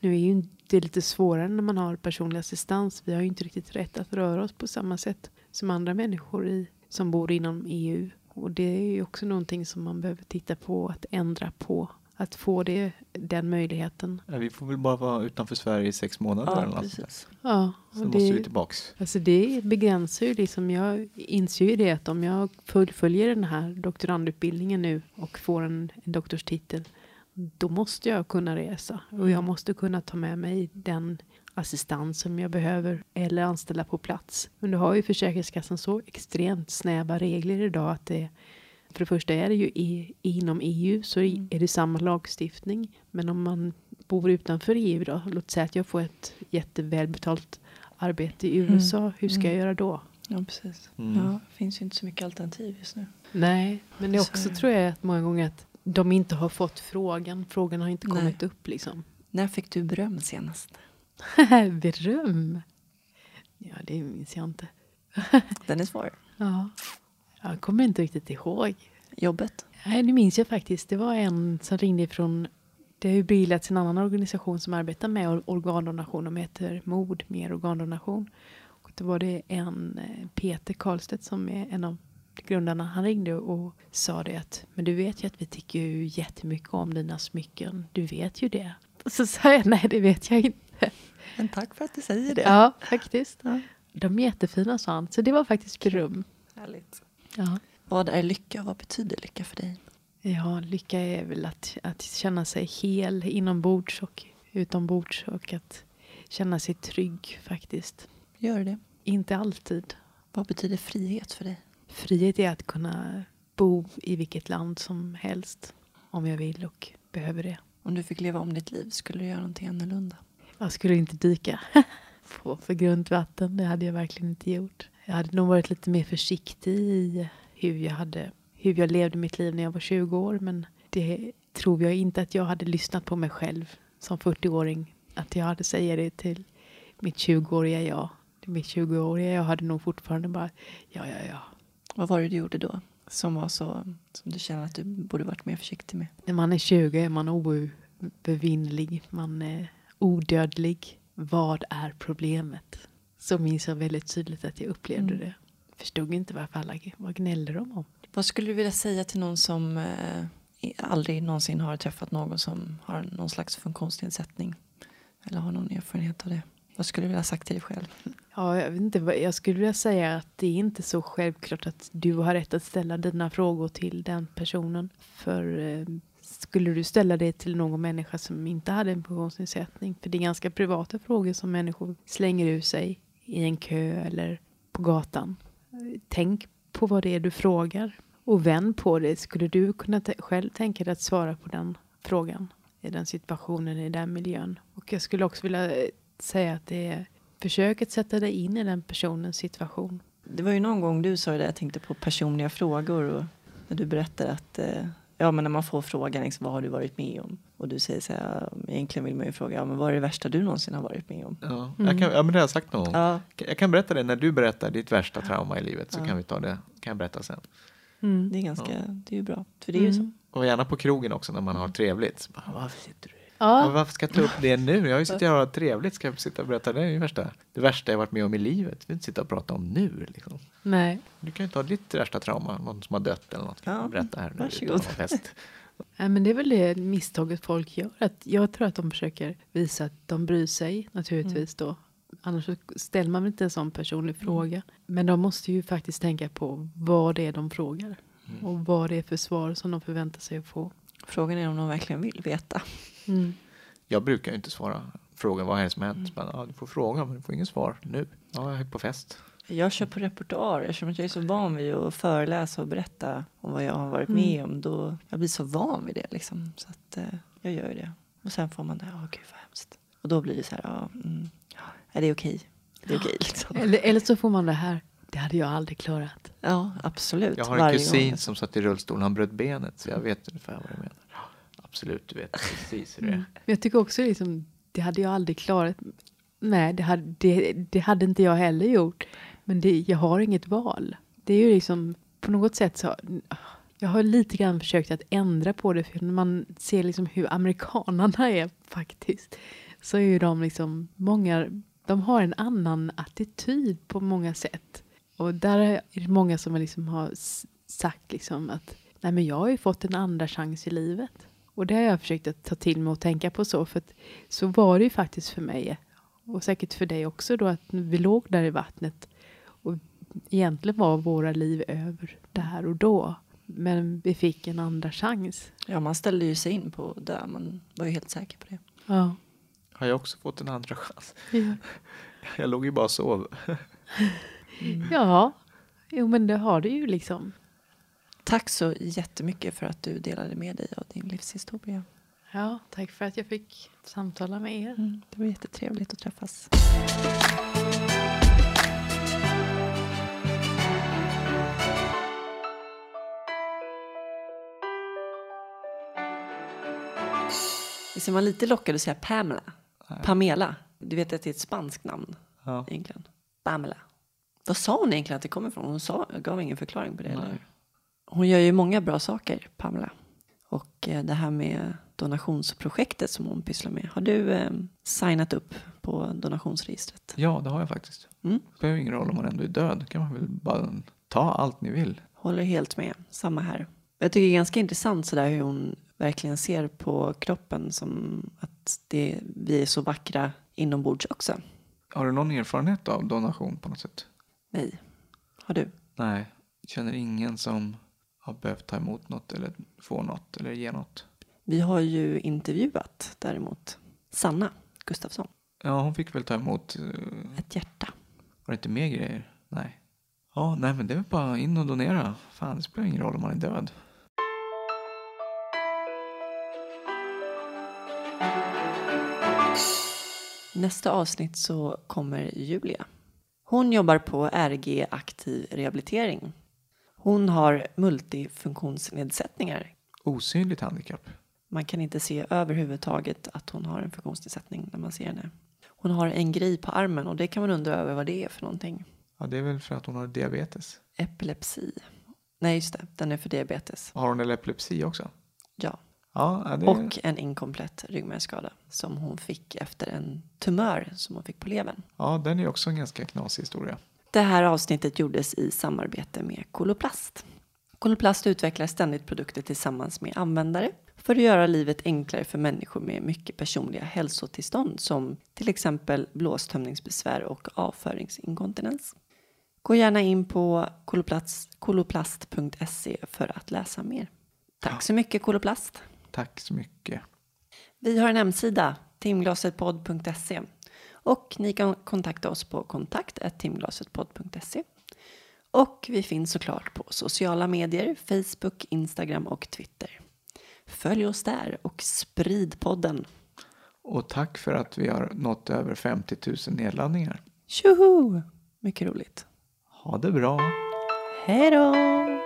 Nu är ju det lite svårare när man har personlig assistans. Vi har ju inte riktigt rätt att röra oss på samma sätt som andra människor i, som bor inom EU. Och det är ju också någonting som man behöver titta på att ändra på. Att få det, den möjligheten. Ja, vi får väl bara vara utanför Sverige i sex månader eller något precis. Ja, Sen och måste det, vi tillbaks. Alltså det begränsar ju liksom, jag inser ju det att om jag fullföljer den här doktorandutbildningen nu och får en, en doktorstitel, då måste jag kunna resa och jag måste kunna ta med mig den assistans som jag behöver eller anställa på plats. Men då har ju Försäkringskassan så extremt snäva regler idag att det för det första är det ju i, inom EU så Mm. är det samma lagstiftning. Men om man bor utanför EU då, låt säga att jag får ett jättevälbetalt arbete i USA, hur ska jag Mm. göra då? Ja, precis. Mm. Ja, det finns ju inte så mycket alternativ just nu. Nej, men det är Så också det. tror jag att många gånger att de inte har fått frågan. Frågan har inte Nej. kommit upp liksom. När fick du beröm senast? (laughs) Beröm? Ja, det minns jag inte. (laughs) Den är svår. Ja. Jag kommer inte riktigt ihåg. Jobbet? Nej, det minns jag faktiskt. Det var en som ringde ifrån det har ju bildats en annan organisation som arbetar med or- organdonation. De heter MOD, mer organdonation. Och då var det en eh, Peter Karlstedt som är en av grundarna. Han ringde och sa det att men du vet ju att vi tycker ju jättemycket om dina smycken. Du vet ju det. Och så sa jag nej, det vet jag inte. Men tack för att du säger det. Ja, faktiskt. Ja. De är jättefina, sa han. Så det var faktiskt beröm. Härligt. Ja. Vad är lycka och vad betyder lycka för dig? Ja, lycka är väl att, att känna sig hel inombords och utombords och att känna sig trygg faktiskt. Gör det. Inte alltid. Vad betyder frihet för dig? Frihet är att kunna bo i vilket land som helst om jag vill och behöver det. Om du fick leva om ditt liv, skulle du göra någonting annorlunda? Jag skulle inte dyka (laughs) på för grundvatten. Det hade jag verkligen inte gjort. Jag hade nog varit lite mer försiktig i hur jag, hade, hur jag levde mitt liv när jag var 20 år. Men det tror jag inte att jag hade lyssnat på mig själv som 40-åring. Att jag hade säga det till mitt 20-åriga jag. Mitt 20-åriga jag hade nog fortfarande bara ja, ja, ja. Vad var det du gjorde då? Som var så, som du känner att du borde varit mer försiktig med? När man är 20 är man oövervinnlig. Man är odödlig. Vad är problemet? Så minns jag väldigt tydligt att jag upplevde Mm. det. Förstod inte varför alla vad gnällde de om. Vad skulle du vilja säga till någon som eh, aldrig någonsin har träffat någon som har någon slags funktionsnedsättning? Eller har någon erfarenhet av det? Vad skulle du vilja ha sagt till dig själv? Ja, jag, vet inte, jag skulle vilja säga att det är inte så självklart att du har rätt att ställa dina frågor till den personen. För eh, skulle du ställa det till någon människa som inte hade en funktionsnedsättning? För det är ganska privata frågor som människor slänger ur sig i en kö eller på gatan. Tänk på vad det är du frågar och vänd på det. Skulle du kunna själv tänka dig att svara på den frågan i den situationen, i den miljön? Och jag skulle också vilja eh, säga att det är försök att sätta dig in i den personens situation. Det var ju någon gång du sa det, jag tänkte på personliga frågor och när du berättade att eh, ja, men när man får frågan liksom, vad har du varit med om? Och du säger så här, egentligen vill man ju fråga, ja, men vad är det värsta du någonsin har varit med om? Ja, jag kan, ja men det har jag sagt någon. Ja, Jag kan berätta det när du berättar ditt värsta trauma i livet så Ja. kan vi ta det, kan jag berätta sen. Mm. det är ganska, det är ju bra. För det är ju så. Och gärna på krogen också när man har trevligt. Så bara, Varför sitter du? Ja, Ja, varför ska jag ta upp det nu? Jag har ju suttit och har trevligt. Ska jag sitta och berätta det? är ju värsta, det värsta jag varit med om i livet. Jag vill inte sitta och prata om nu. Liksom. nej. Du kan ju ta ditt värsta trauma, någon som har dött eller något. Ja, berätta här nu. varsågod. Nej, men det är väl det misstaget folk gör. Att jag tror att de försöker visa att de bryr sig naturligtvis då. Annars så ställer man väl inte en sån personlig fråga. Men de måste ju faktiskt tänka på vad det är de frågar. Och vad det är för svar som de förväntar sig att få. Frågan är om de verkligen vill veta. Mm. Jag brukar ju inte svara frågan vad är som hänt. Men, ja, du får fråga men du får inget svar nu. Ja, jag är på fest. Jag kör på repertoar eftersom jag är så van vid att föreläsa och berätta om vad jag har varit Mm. med om. Då, jag blir så van vid det liksom. Så att eh, jag gör det. Och sen får man det, ja gud vad hemskt. Och då blir det så här, ja, mm, är det okej? Det är okej liksom. Eller, eller så får man det här. Det hade jag aldrig klarat. Ja, absolut. Jag har en Varje kusin gång. som satt i rullstol. Han bröt benet så jag vet ungefär vad jag menar. Absolut, du vet precis hur det är. Mm. jag tycker också liksom, det hade jag aldrig klarat. Nej, det hade, det, det hade inte jag heller gjort. Men det, jag har inget val. Det är ju liksom på något sätt så. Jag har lite grann försökt att ändra på det. För när man ser liksom hur amerikanarna är faktiskt. Så är ju de liksom många. De har en annan attityd på många sätt. Och där är det många som liksom har sagt liksom att nej men jag har ju fått en andra chans i livet. Och det har jag försökt att ta till mig och tänka på så. För att så var det ju faktiskt för mig. Och säkert för dig också då att vi låg där i vattnet. Och egentligen var våra liv över där och då. Men vi fick en andra chans. Ja, man ställde ju sig in på det. Man var ju helt säker på det. Ja. Har jag också fått en andra chans? Ja. Jag låg ju bara och sov. (laughs) ja. Jo men det har du ju liksom. Tack så jättemycket för att du delade med dig av din livshistoria. Ja, tack för att jag fick samtala med er. Mm, det var jättetrevligt att träffas. Visst är man lite lockad att säga Pamela? Pamela. Du vet att det är ett spanskt namn Ja. egentligen. Pamela. Vad sa hon egentligen att det kommer ifrån? Hon sa, gav ingen förklaring på det. Nej. Eller? Hon gör ju många bra saker, Pamela. Och eh, det här med donationsprojektet som hon pysslar med. Har du eh, signat upp på donationsregistret? ja, det har jag faktiskt. Mm. Det spelar ingen roll om man ändå är död. Kan man väl bara ta allt ni vill. Håller helt med. Samma här. Jag tycker det är ganska intressant sådär hur hon verkligen ser på kroppen som att det, vi är så vackra inombords också. Har du någon erfarenhet av donation på något sätt? Nej. Har du? Nej, känner ingen som har behövt ta emot något eller få något eller ge något. Vi har ju intervjuat däremot Sanna Gustafsson. Ja, hon fick väl ta emot, eh, Ett hjärta. var det inte mer grejer? Nej. Ja, nej men det är väl bara in och donera. Fan, det spelar ingen roll om man är död. Nästa avsnitt så kommer Julia. Hon jobbar på RG Aktiv Rehabilitering. Hon har multifunktionsnedsättningar. Osynligt handikapp. Man kan inte se överhuvudtaget att hon har en funktionsnedsättning när man ser henne. Hon har en grej på armen och det kan man undra över vad det är för någonting. Ja, det är väl för att hon har diabetes. Epilepsi. Nej, just det. Den är för diabetes. Har hon epilepsi också? Ja. Ja, det Och en inkomplett ryggmärgsskada som hon fick efter en tumör som hon fick på levern. ja, den är också en ganska knasig historia. Det här avsnittet gjordes i samarbete med Koloplast. Koloplast utvecklar ständigt produkter tillsammans med användare för att göra livet enklare för människor med mycket personliga hälsotillstånd som till exempel blåstömningsbesvär och avföringsinkontinens. Gå gärna in på koloplast- koloplast.se för att läsa mer. Tack så mycket Koloplast! Tack så mycket. Vi har en hemsida, timglasetpodd.se. Och ni kan kontakta oss på kontakt timglasetpodd.se. Och vi finns såklart på sociala medier, Facebook, Instagram och Twitter. Följ oss där och sprid podden. Och tack för att vi har nått över 50 000 nedladdningar. Tjoho! Mycket roligt. Ha det bra! Hej då!